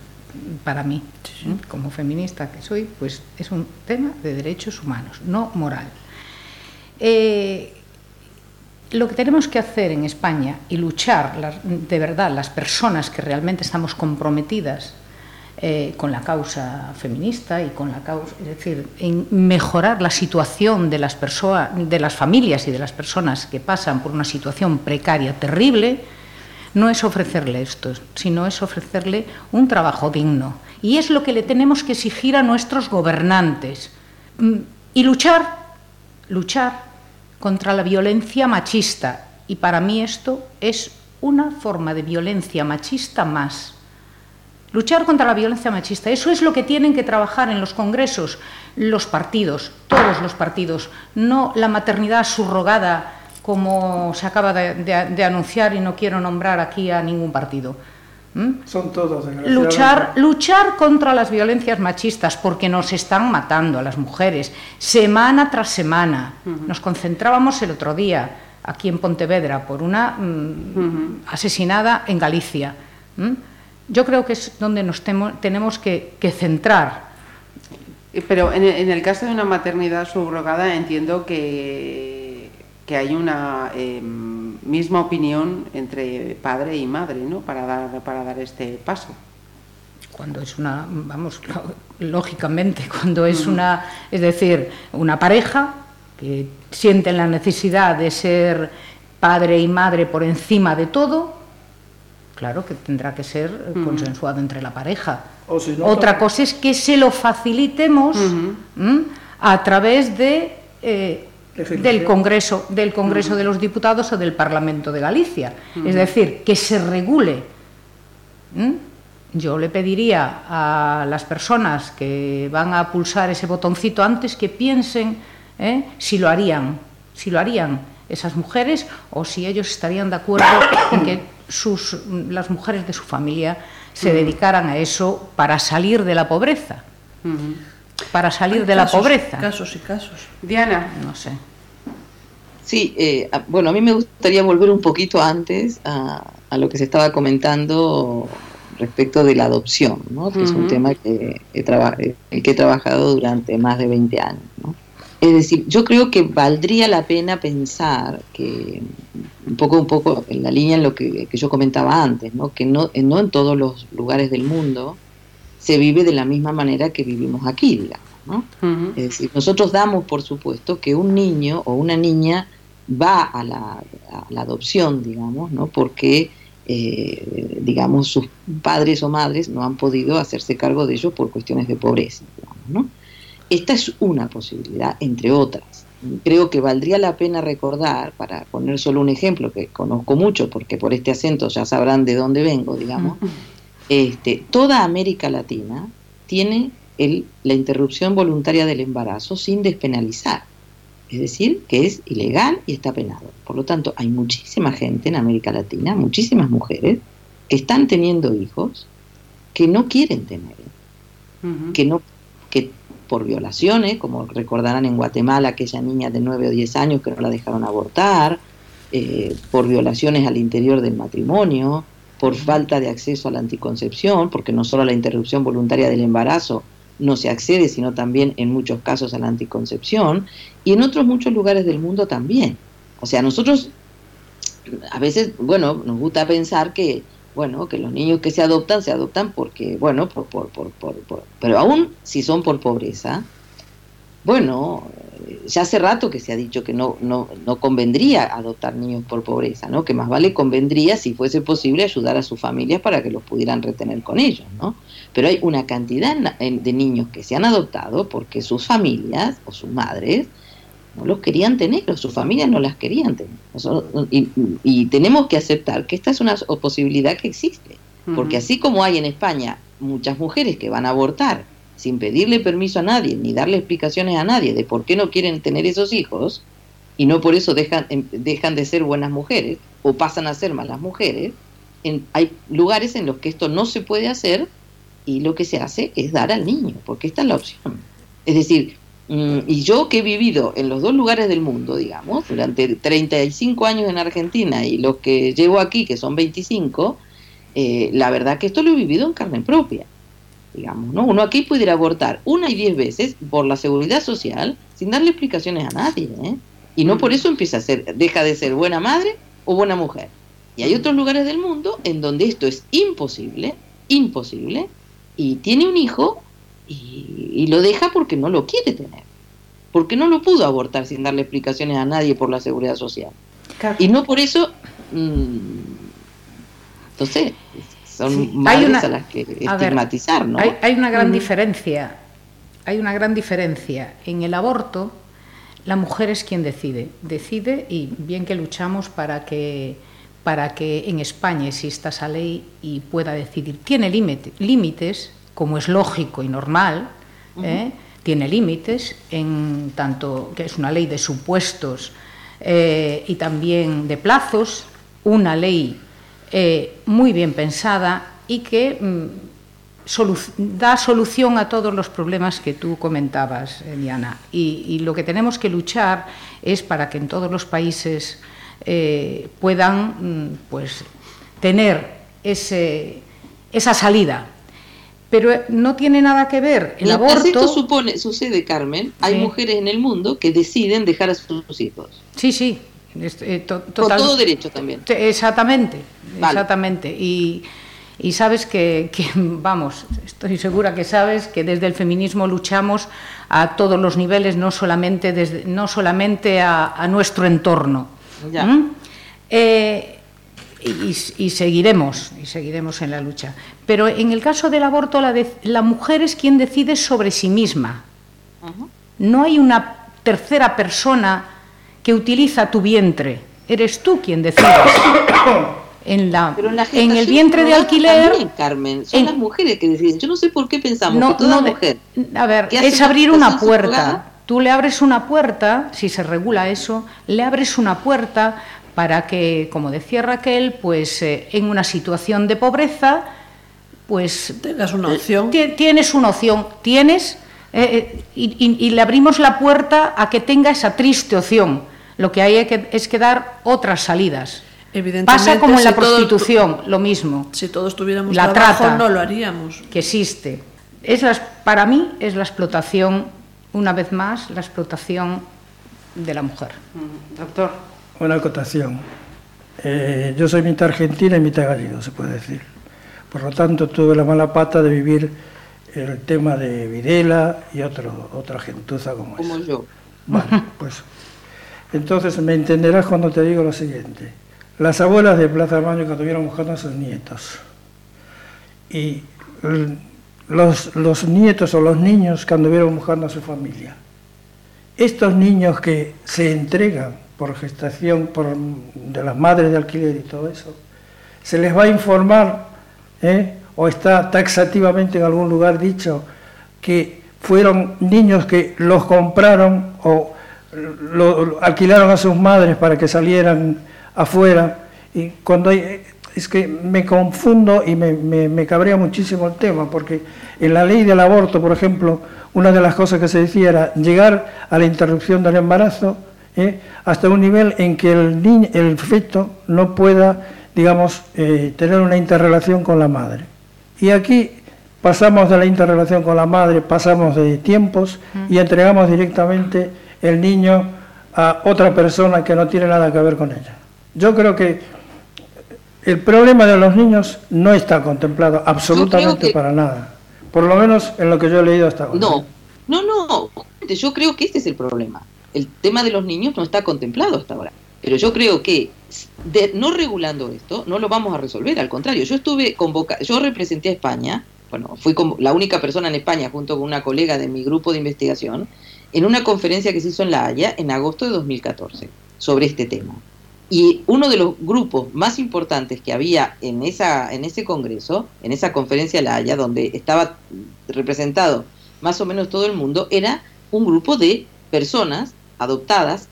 S6: Para mí, como feminista que soy, pues es un tema de derechos humanos, no moral. Eh, lo que tenemos que hacer en España y luchar de verdad las personas que realmente estamos comprometidas eh, con la causa feminista y con la causa, es decir, en mejorar la situación de las de las familias y de las personas que pasan por una situación precaria terrible, no es ofrecerle esto, sino es ofrecerle un trabajo digno. Y es lo que le tenemos que exigir a nuestros gobernantes. Mm, y luchar, luchar contra la violencia machista. Y para mí esto es una forma de violencia machista más. Luchar contra la violencia machista, eso es lo que tienen que trabajar en los congresos los partidos, todos los partidos, no la maternidad subrogada como se acaba de, anunciar y no quiero nombrar aquí a ningún partido.
S1: ¿Mm? Son todos.
S6: Luchar, luchar contra las violencias machistas porque nos están matando a las mujeres semana tras semana. Nos concentrábamos el otro día aquí en Pontevedra por una mm, asesinada en Galicia. Yo creo que es donde nos tenemos que, centrar.
S2: Pero en el caso de una maternidad subrogada entiendo que que hay una em, misma opinión entre padre y madre, ¿no? Para dar, para dar este paso.
S6: Cuando es una, vamos, lógicamente, cuando es una, es decir, una pareja que sienten la necesidad de ser padre y madre por encima de todo, claro que tendrá que ser consensuado entre la pareja. Otra cosa es que se lo facilitemos a través de eh, del Congreso, del Congreso de los Diputados o del Parlamento de Galicia. Es decir, que se regule. Yo le pediría a las personas que van a pulsar ese botoncito antes que piensen ¿eh? si lo harían, si lo harían esas mujeres o si ellos estarían de acuerdo en que sus, las mujeres de su familia se dedicaran a eso para salir de la pobreza para salir de la pobreza.
S4: Casos y casos.
S2: Diana.
S6: No sé.
S5: Sí, eh, bueno, a mí me gustaría volver un poquito antes a, lo que se estaba comentando respecto de la adopción, ¿no? que es un tema que he, que he trabajado durante más de 20 años. ¿no? Es decir, yo creo que valdría la pena pensar que un poco, un poco en la línea en lo que, yo comentaba antes, ¿no? que no, no en todos los lugares del mundo se vive de la misma manera que vivimos aquí, digamos. ¿no? Es decir, nosotros damos por supuesto que un niño o una niña va a la, adopción, digamos, ¿no? porque, eh, digamos, sus padres o madres no han podido hacerse cargo de ellos por cuestiones de pobreza. ¿no? Esta es una posibilidad, entre otras. Creo que valdría la pena recordar, para poner solo un ejemplo que conozco mucho, porque por este acento ya sabrán de dónde vengo, digamos, este, toda América Latina tiene el, la interrupción voluntaria del embarazo sin despenalizar es decir, que es ilegal y está penado. Por lo tanto, hay muchísima gente en América Latina, muchísimas mujeres, que están teniendo hijos que no quieren tener, que no que por violaciones, como recordarán en Guatemala aquella niña de 9 o 10 años que no la dejaron abortar, eh, por violaciones al interior del matrimonio, por falta de acceso a la anticoncepción, porque no solo la interrupción voluntaria del embarazo, no se accede, sino también en muchos casos a la anticoncepción, y en otros muchos lugares del mundo también. O sea, nosotros a veces, bueno, nos gusta pensar que, bueno, que los niños que se adoptan, se adoptan porque, bueno, por, por, por, por pero aún si son por pobreza, bueno, ya hace rato que se ha dicho que no, no, no convendría adoptar niños por pobreza, ¿no? Que más vale convendría, si fuese posible, ayudar a sus familias para que los pudieran retener con ellos, ¿no? Pero hay una cantidad de niños que se han adoptado porque sus familias o sus madres no los querían tener, o sus familias no las querían tener. Y, y tenemos que aceptar que esta es una posibilidad que existe, porque así como hay en España muchas mujeres que van a abortar sin pedirle permiso a nadie ni darle explicaciones a nadie de por qué no quieren tener esos hijos y no por eso dejan, em, dejan de ser buenas mujeres o pasan a ser malas mujeres, en, hay lugares en los que esto no se puede hacer y lo que se hace es dar al niño, porque esta es la opción. Es decir, mm, y yo que he vivido en los dos lugares del mundo, digamos, durante 35 años en Argentina y los que llevo aquí, que son 25, eh, la verdad que esto lo he vivido en carne propia digamos, ¿no? Uno aquí pudiera abortar una y diez veces por la seguridad social sin darle explicaciones a nadie, ¿eh? Y no por eso empieza a ser, deja de ser buena madre o buena mujer. Y hay otros lugares del mundo en donde esto es imposible, imposible, y tiene un hijo y, lo deja porque no lo quiere tener, porque no lo pudo abortar sin darle explicaciones a nadie por la seguridad social. Y no por eso, mmm, entonces, son hay una, a las que estigmatizar, ¿no?
S6: Hay, una gran diferencia, hay una gran diferencia. En el aborto, la mujer es quien decide, decide y bien que luchamos para que para que en España exista esa ley y pueda decidir. Tiene límites, como es lógico y normal, ¿eh? tiene límites, en tanto que es una ley de supuestos eh, y también de plazos, una ley eh, muy bien pensada y que mm, da solución a todos los problemas que tú comentabas, Diana. Y, lo que tenemos que luchar es para que en todos los países eh, puedan mm, pues, tener ese, esa salida. Pero eh, no tiene nada que ver el aborto.
S5: Esto supone, sucede, Carmen, hay mujeres en el mundo que deciden dejar a sus hijos.
S6: Sí, sí,
S5: eh, Con todo derecho también.
S6: Exactamente, exactamente. Y, sabes que, [laughs] vamos, estoy segura que sabes que desde el feminismo luchamos a todos los niveles, no solamente, desde, no solamente a, nuestro entorno. ¿Mm? Eh, y, seguiremos, y seguiremos en la lucha. Pero en el caso del aborto, la, la mujer es quien decide sobre sí misma. No hay una tercera persona que utiliza tu vientre. Eres tú quien decides. [coughs] En, la, en, el vientre de alquiler.
S5: Carmen, son las mujeres que deciden. Yo no sé por qué pensamos que toda mujer.
S6: A ver, es abrir una puerta. Tú le abres una puerta, si se regula eso, le abres una puerta para que, como decía Raquel, pues eh, en una situación de pobreza, pues
S4: tengas una opción.
S6: Tienes una opción, tienes eh, eh, y, le abrimos la puerta a que tenga esa triste opción. Lo que hay es que dar otras salidas. Pasa como en la prostitución, lo mismo.
S4: Si todos tuviéramos la trata, no lo haríamos.
S6: Que existe. Es para mí es la explotación, una vez más, la explotación de la mujer.
S1: Mm, doctor. Una acotación. Eh, yo soy mitad argentina y mitad gallego, se puede decir. Por lo tanto, tuve la mala pata de vivir el tema de Videla y otro, otra gentuza como,
S5: como yo.
S1: Bueno, pues entonces me entenderás cuando te digo lo siguiente. Las abuelas de Plaza Baño que estuvieron buscando a sus nietos y los, los nietos o los niños que anduvieron buscando a su familia. Estos niños que se entregan por gestación por, de las madres de alquiler y todo eso, se les va a informar ¿eh? o está taxativamente en algún lugar dicho que fueron niños que los compraron o lo, alquilaron a sus madres para que salieran afuera. Y cuando hay, es que me confundo y me, me, cabrea muchísimo el tema, porque en la ley del aborto, por ejemplo, una de las cosas que se decía era llegar a la interrupción del embarazo ¿eh? hasta un nivel en que el, niño, el feto no pueda, digamos, eh, tener una interrelación con la madre. Y aquí pasamos de la interrelación con la madre, pasamos de tiempos y entregamos directamente el niño a otra persona que no tiene nada que ver con ella. Yo creo que el problema de los niños no está contemplado absolutamente para nada, por lo menos en lo que yo he leído hasta ahora.
S5: No, no, no, yo creo que este es el problema. El tema de los niños no está contemplado hasta ahora. Pero yo creo que no regulando esto no lo vamos a resolver, al contrario, yo estuve convocada, yo representé a España, bueno, fui como la única persona en España junto con una colega de mi grupo de investigación en una conferencia que se hizo en La Haya en agosto de 2014 sobre este tema. Y uno de los grupos más importantes que había en, esa, en ese congreso, en esa conferencia La Haya, donde estaba representado más o menos todo el mundo, era un grupo de personas adoptadas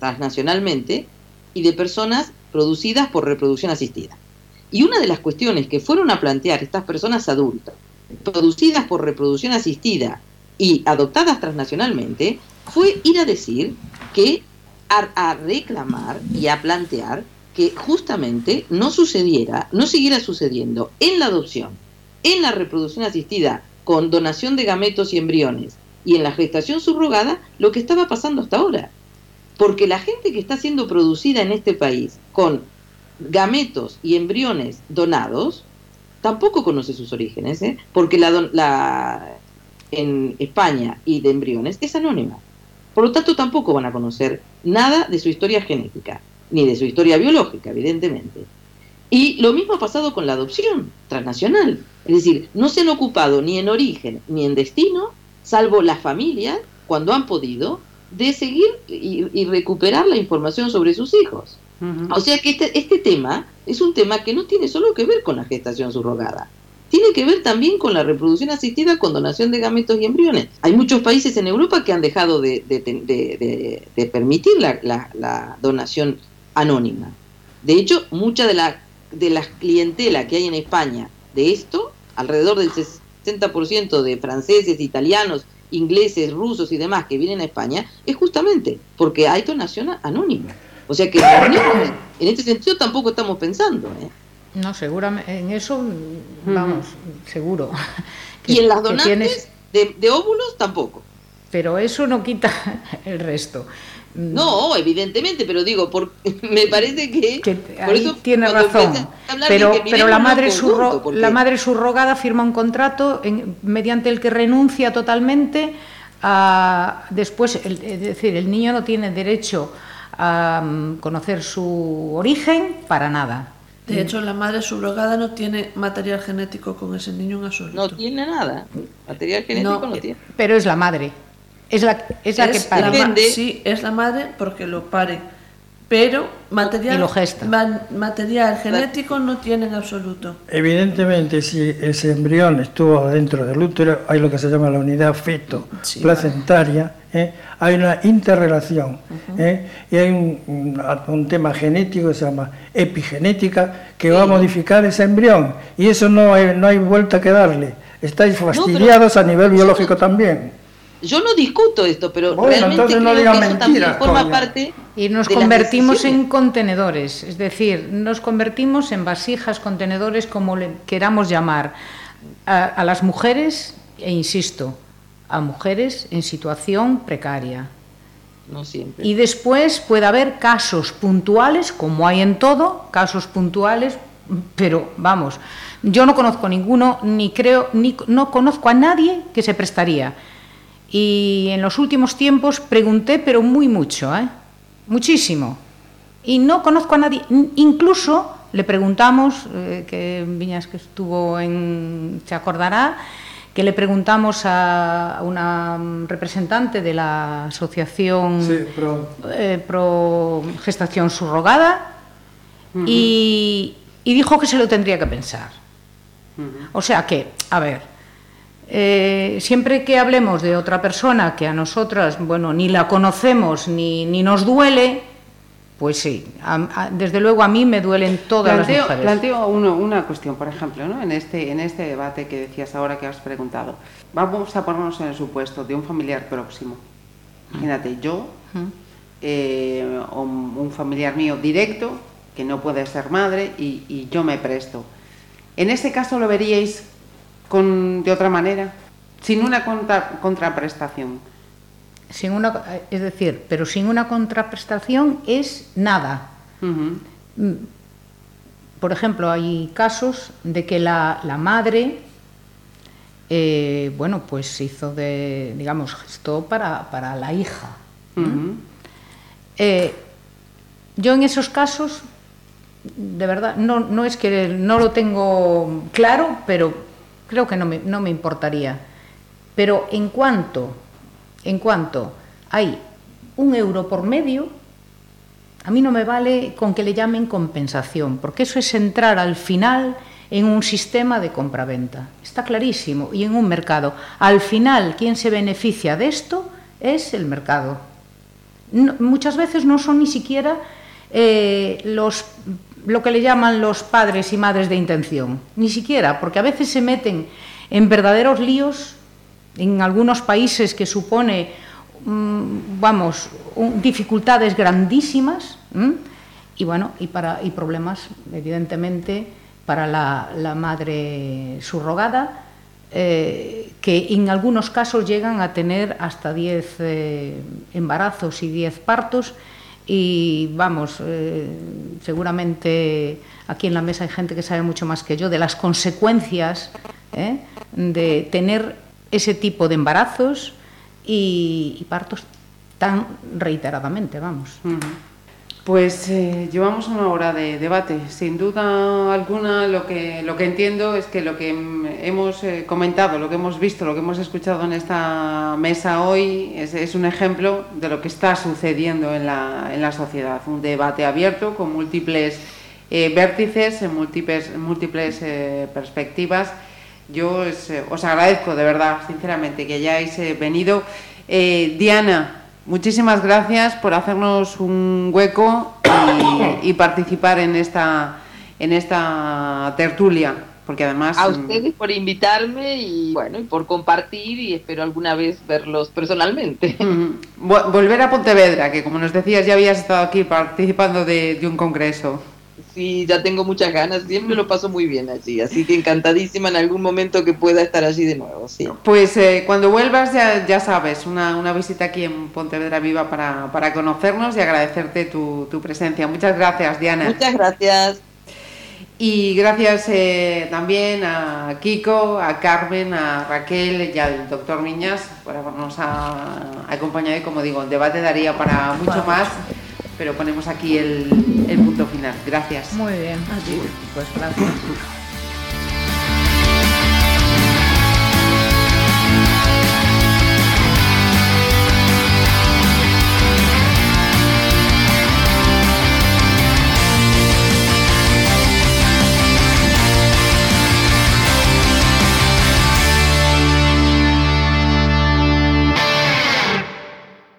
S5: transnacionalmente y de personas producidas por reproducción asistida. Y una de las cuestiones que fueron a plantear estas personas adultas, producidas por reproducción asistida y adoptadas transnacionalmente, fue ir a decir que, a, reclamar y a plantear que justamente no sucediera, no siguiera sucediendo en la adopción, en la reproducción asistida con donación de gametos y embriones y en la gestación subrogada lo que estaba pasando hasta ahora. Porque la gente que está siendo producida en este país con gametos y embriones donados, tampoco conoce sus orígenes, ¿eh? porque la, la, en España y de embriones es anónima. Por lo tanto, tampoco van a conocer nada de su historia genética, ni de su historia biológica, evidentemente. Y lo mismo ha pasado con la adopción transnacional. Es decir, no se han ocupado ni en origen ni en destino, salvo las familias, cuando han podido, de seguir y, recuperar la información sobre sus hijos. O sea que este, este tema es un tema que no tiene solo que ver con la gestación subrogada, tiene que ver también con la reproducción asistida con donación de gametos y embriones. Hay muchos países en Europa que han dejado de, de, permitir la, donación anónima. De hecho, mucha de la, de la clientela que hay en España de esto, alrededor del 60% de franceses, italianos ingleses, rusos y demás que vienen a España es justamente porque hay donación anónima. O sea que [coughs] en este sentido tampoco estamos pensando. ¿eh?
S6: No, seguramente, en eso, vamos, seguro. [laughs]
S5: y en las donantes de óvulos tampoco.
S6: Pero eso no quita [laughs] el resto.
S5: Mm. No, evidentemente, pero digo, por, [laughs] me parece que,
S6: por eso tiene razón. Pero, pero la madre la madre subrogada firma un contrato mediante el que renuncia totalmente a después, es decir, el niño no tiene derecho a mm, conocer su origen para nada.
S4: De hecho, la madre subrogada no tiene material genético con ese niño en absoluto.
S5: No tiene nada. Material genético no tiene.
S6: Pero es la madre. Es la, es la que
S4: pare. sí, es la madre porque lo pare. Pero material, material genético no tiene en absoluto.
S1: Evidentemente, si ese embrión estuvo dentro del útero, hay lo que se llama la unidad feto placentaria, ¿eh? hay una interrelación ¿eh? y hay un, un, tema genético que se llama epigenética que va a modificar ese embrión y eso no hay, no hay vuelta que darle. Estáis fastidiados a nivel biológico también.
S5: Yo no discuto esto, pero realmente creo que eso también forma parte.
S6: Y nos convertimos en contenedores, es decir, nos convertimos en vasijas, contenedores, como le queramos llamar, a, las mujeres, e insisto, a mujeres en situación precaria.
S5: No siempre.
S6: Y después puede haber casos puntuales, como hay en todo, casos puntuales, pero vamos, yo no conozco ninguno, ni creo, ni no conozco a nadie que se prestaría y en los últimos tiempos pregunté, pero muy mucho, ¿eh? muchísimo. Y no conozco a nadie. Incluso le preguntamos, eh, que Viñas que estuvo en, se acordará, que le preguntamos a una representante de la asociación eh, pro... gestación subrogada y, dijo que se lo tendría que pensar. O sea que, a ver, eh, siempre que hablemos de otra persona que a nosotras, bueno, ni la conocemos ni, ni nos duele, pues sí, desde luego a mí me duelen todas las mujeres.
S2: Planteo una cuestión, por ejemplo, ¿no? en, este, en este debate que decías ahora que has preguntado. Vamos a ponernos en el supuesto de un familiar próximo. Imagínate, yo, eh, o un familiar mío directo, que no puede ser madre, y, y yo me presto. En este caso lo veríais con, de otra manera, sin una contraprestación.
S6: Sin una, es decir, pero sin una contraprestación es nada. Mm, por ejemplo, hay casos de que la, madre, eh, bueno, pues hizo de, digamos, gestó para, la hija. Eh, yo en esos casos, de verdad, no, no es que no lo tengo claro, pero creo que no me, no me importaría. Pero en cuanto, en cuanto hay un euro por medio, a mí no me vale con que le llamen compensación, porque eso es entrar al final en un sistema de compraventa. Está clarísimo. Y en un mercado. Al final, quien se beneficia de esto es el mercado. muchas veces no son ni siquiera eh, los, lo que le llaman los padres y madres de intención. Ni siquiera, porque a veces se meten en verdaderos líos en algunos países que supone Mm, vamos, dificultades grandísimas y bueno, y, para, y problemas, evidentemente, para la, madre subrogada, eh, que en algunos casos llegan a tener hasta 10 eh, embarazos y 10 partos. Y vamos, eh, seguramente aquí en la mesa hay gente que sabe mucho más que yo de las consecuencias de tener ese tipo de embarazos, y, partos tan reiteradamente, vamos.
S2: Pues eh, llevamos una hora de debate. Sin duda alguna, lo que, lo que entiendo es que lo que hemos eh, comentado, lo que hemos visto, lo que hemos escuchado en esta mesa hoy es, un ejemplo de lo que está sucediendo en la, en la sociedad. Un debate abierto con múltiples eh, vértices, en múltiples, múltiples perspectivas yo os, agradezco de verdad, sinceramente, que hayáis venido. Diana, muchísimas gracias por hacernos un hueco y, participar en esta, en esta tertulia. Porque además.
S5: A ustedes por invitarme y bueno, y por compartir y espero alguna vez verlos personalmente. [laughs]
S2: Volver a Pontevedra, que como nos decías ya habías estado aquí participando de un congreso.
S5: Sí, ya tengo muchas ganas, siempre lo paso muy bien allí, así que encantadísima en algún momento que pueda estar allí de nuevo, sí.
S2: Pues eh, cuando vuelvas ya, ya sabes, una, una, visita aquí en Pontevedra Viva para, para conocernos y agradecerte tu, tu, presencia. Muchas gracias, Diana.
S5: Muchas gracias.
S2: Y gracias eh, también a Kiko, a Carmen, a Raquel y al doctor Miñas por habernos acompañado y como digo, el debate daría para mucho más pero ponemos aquí el, el punto final. Gracias.
S6: Muy bien. Así, pues gracias.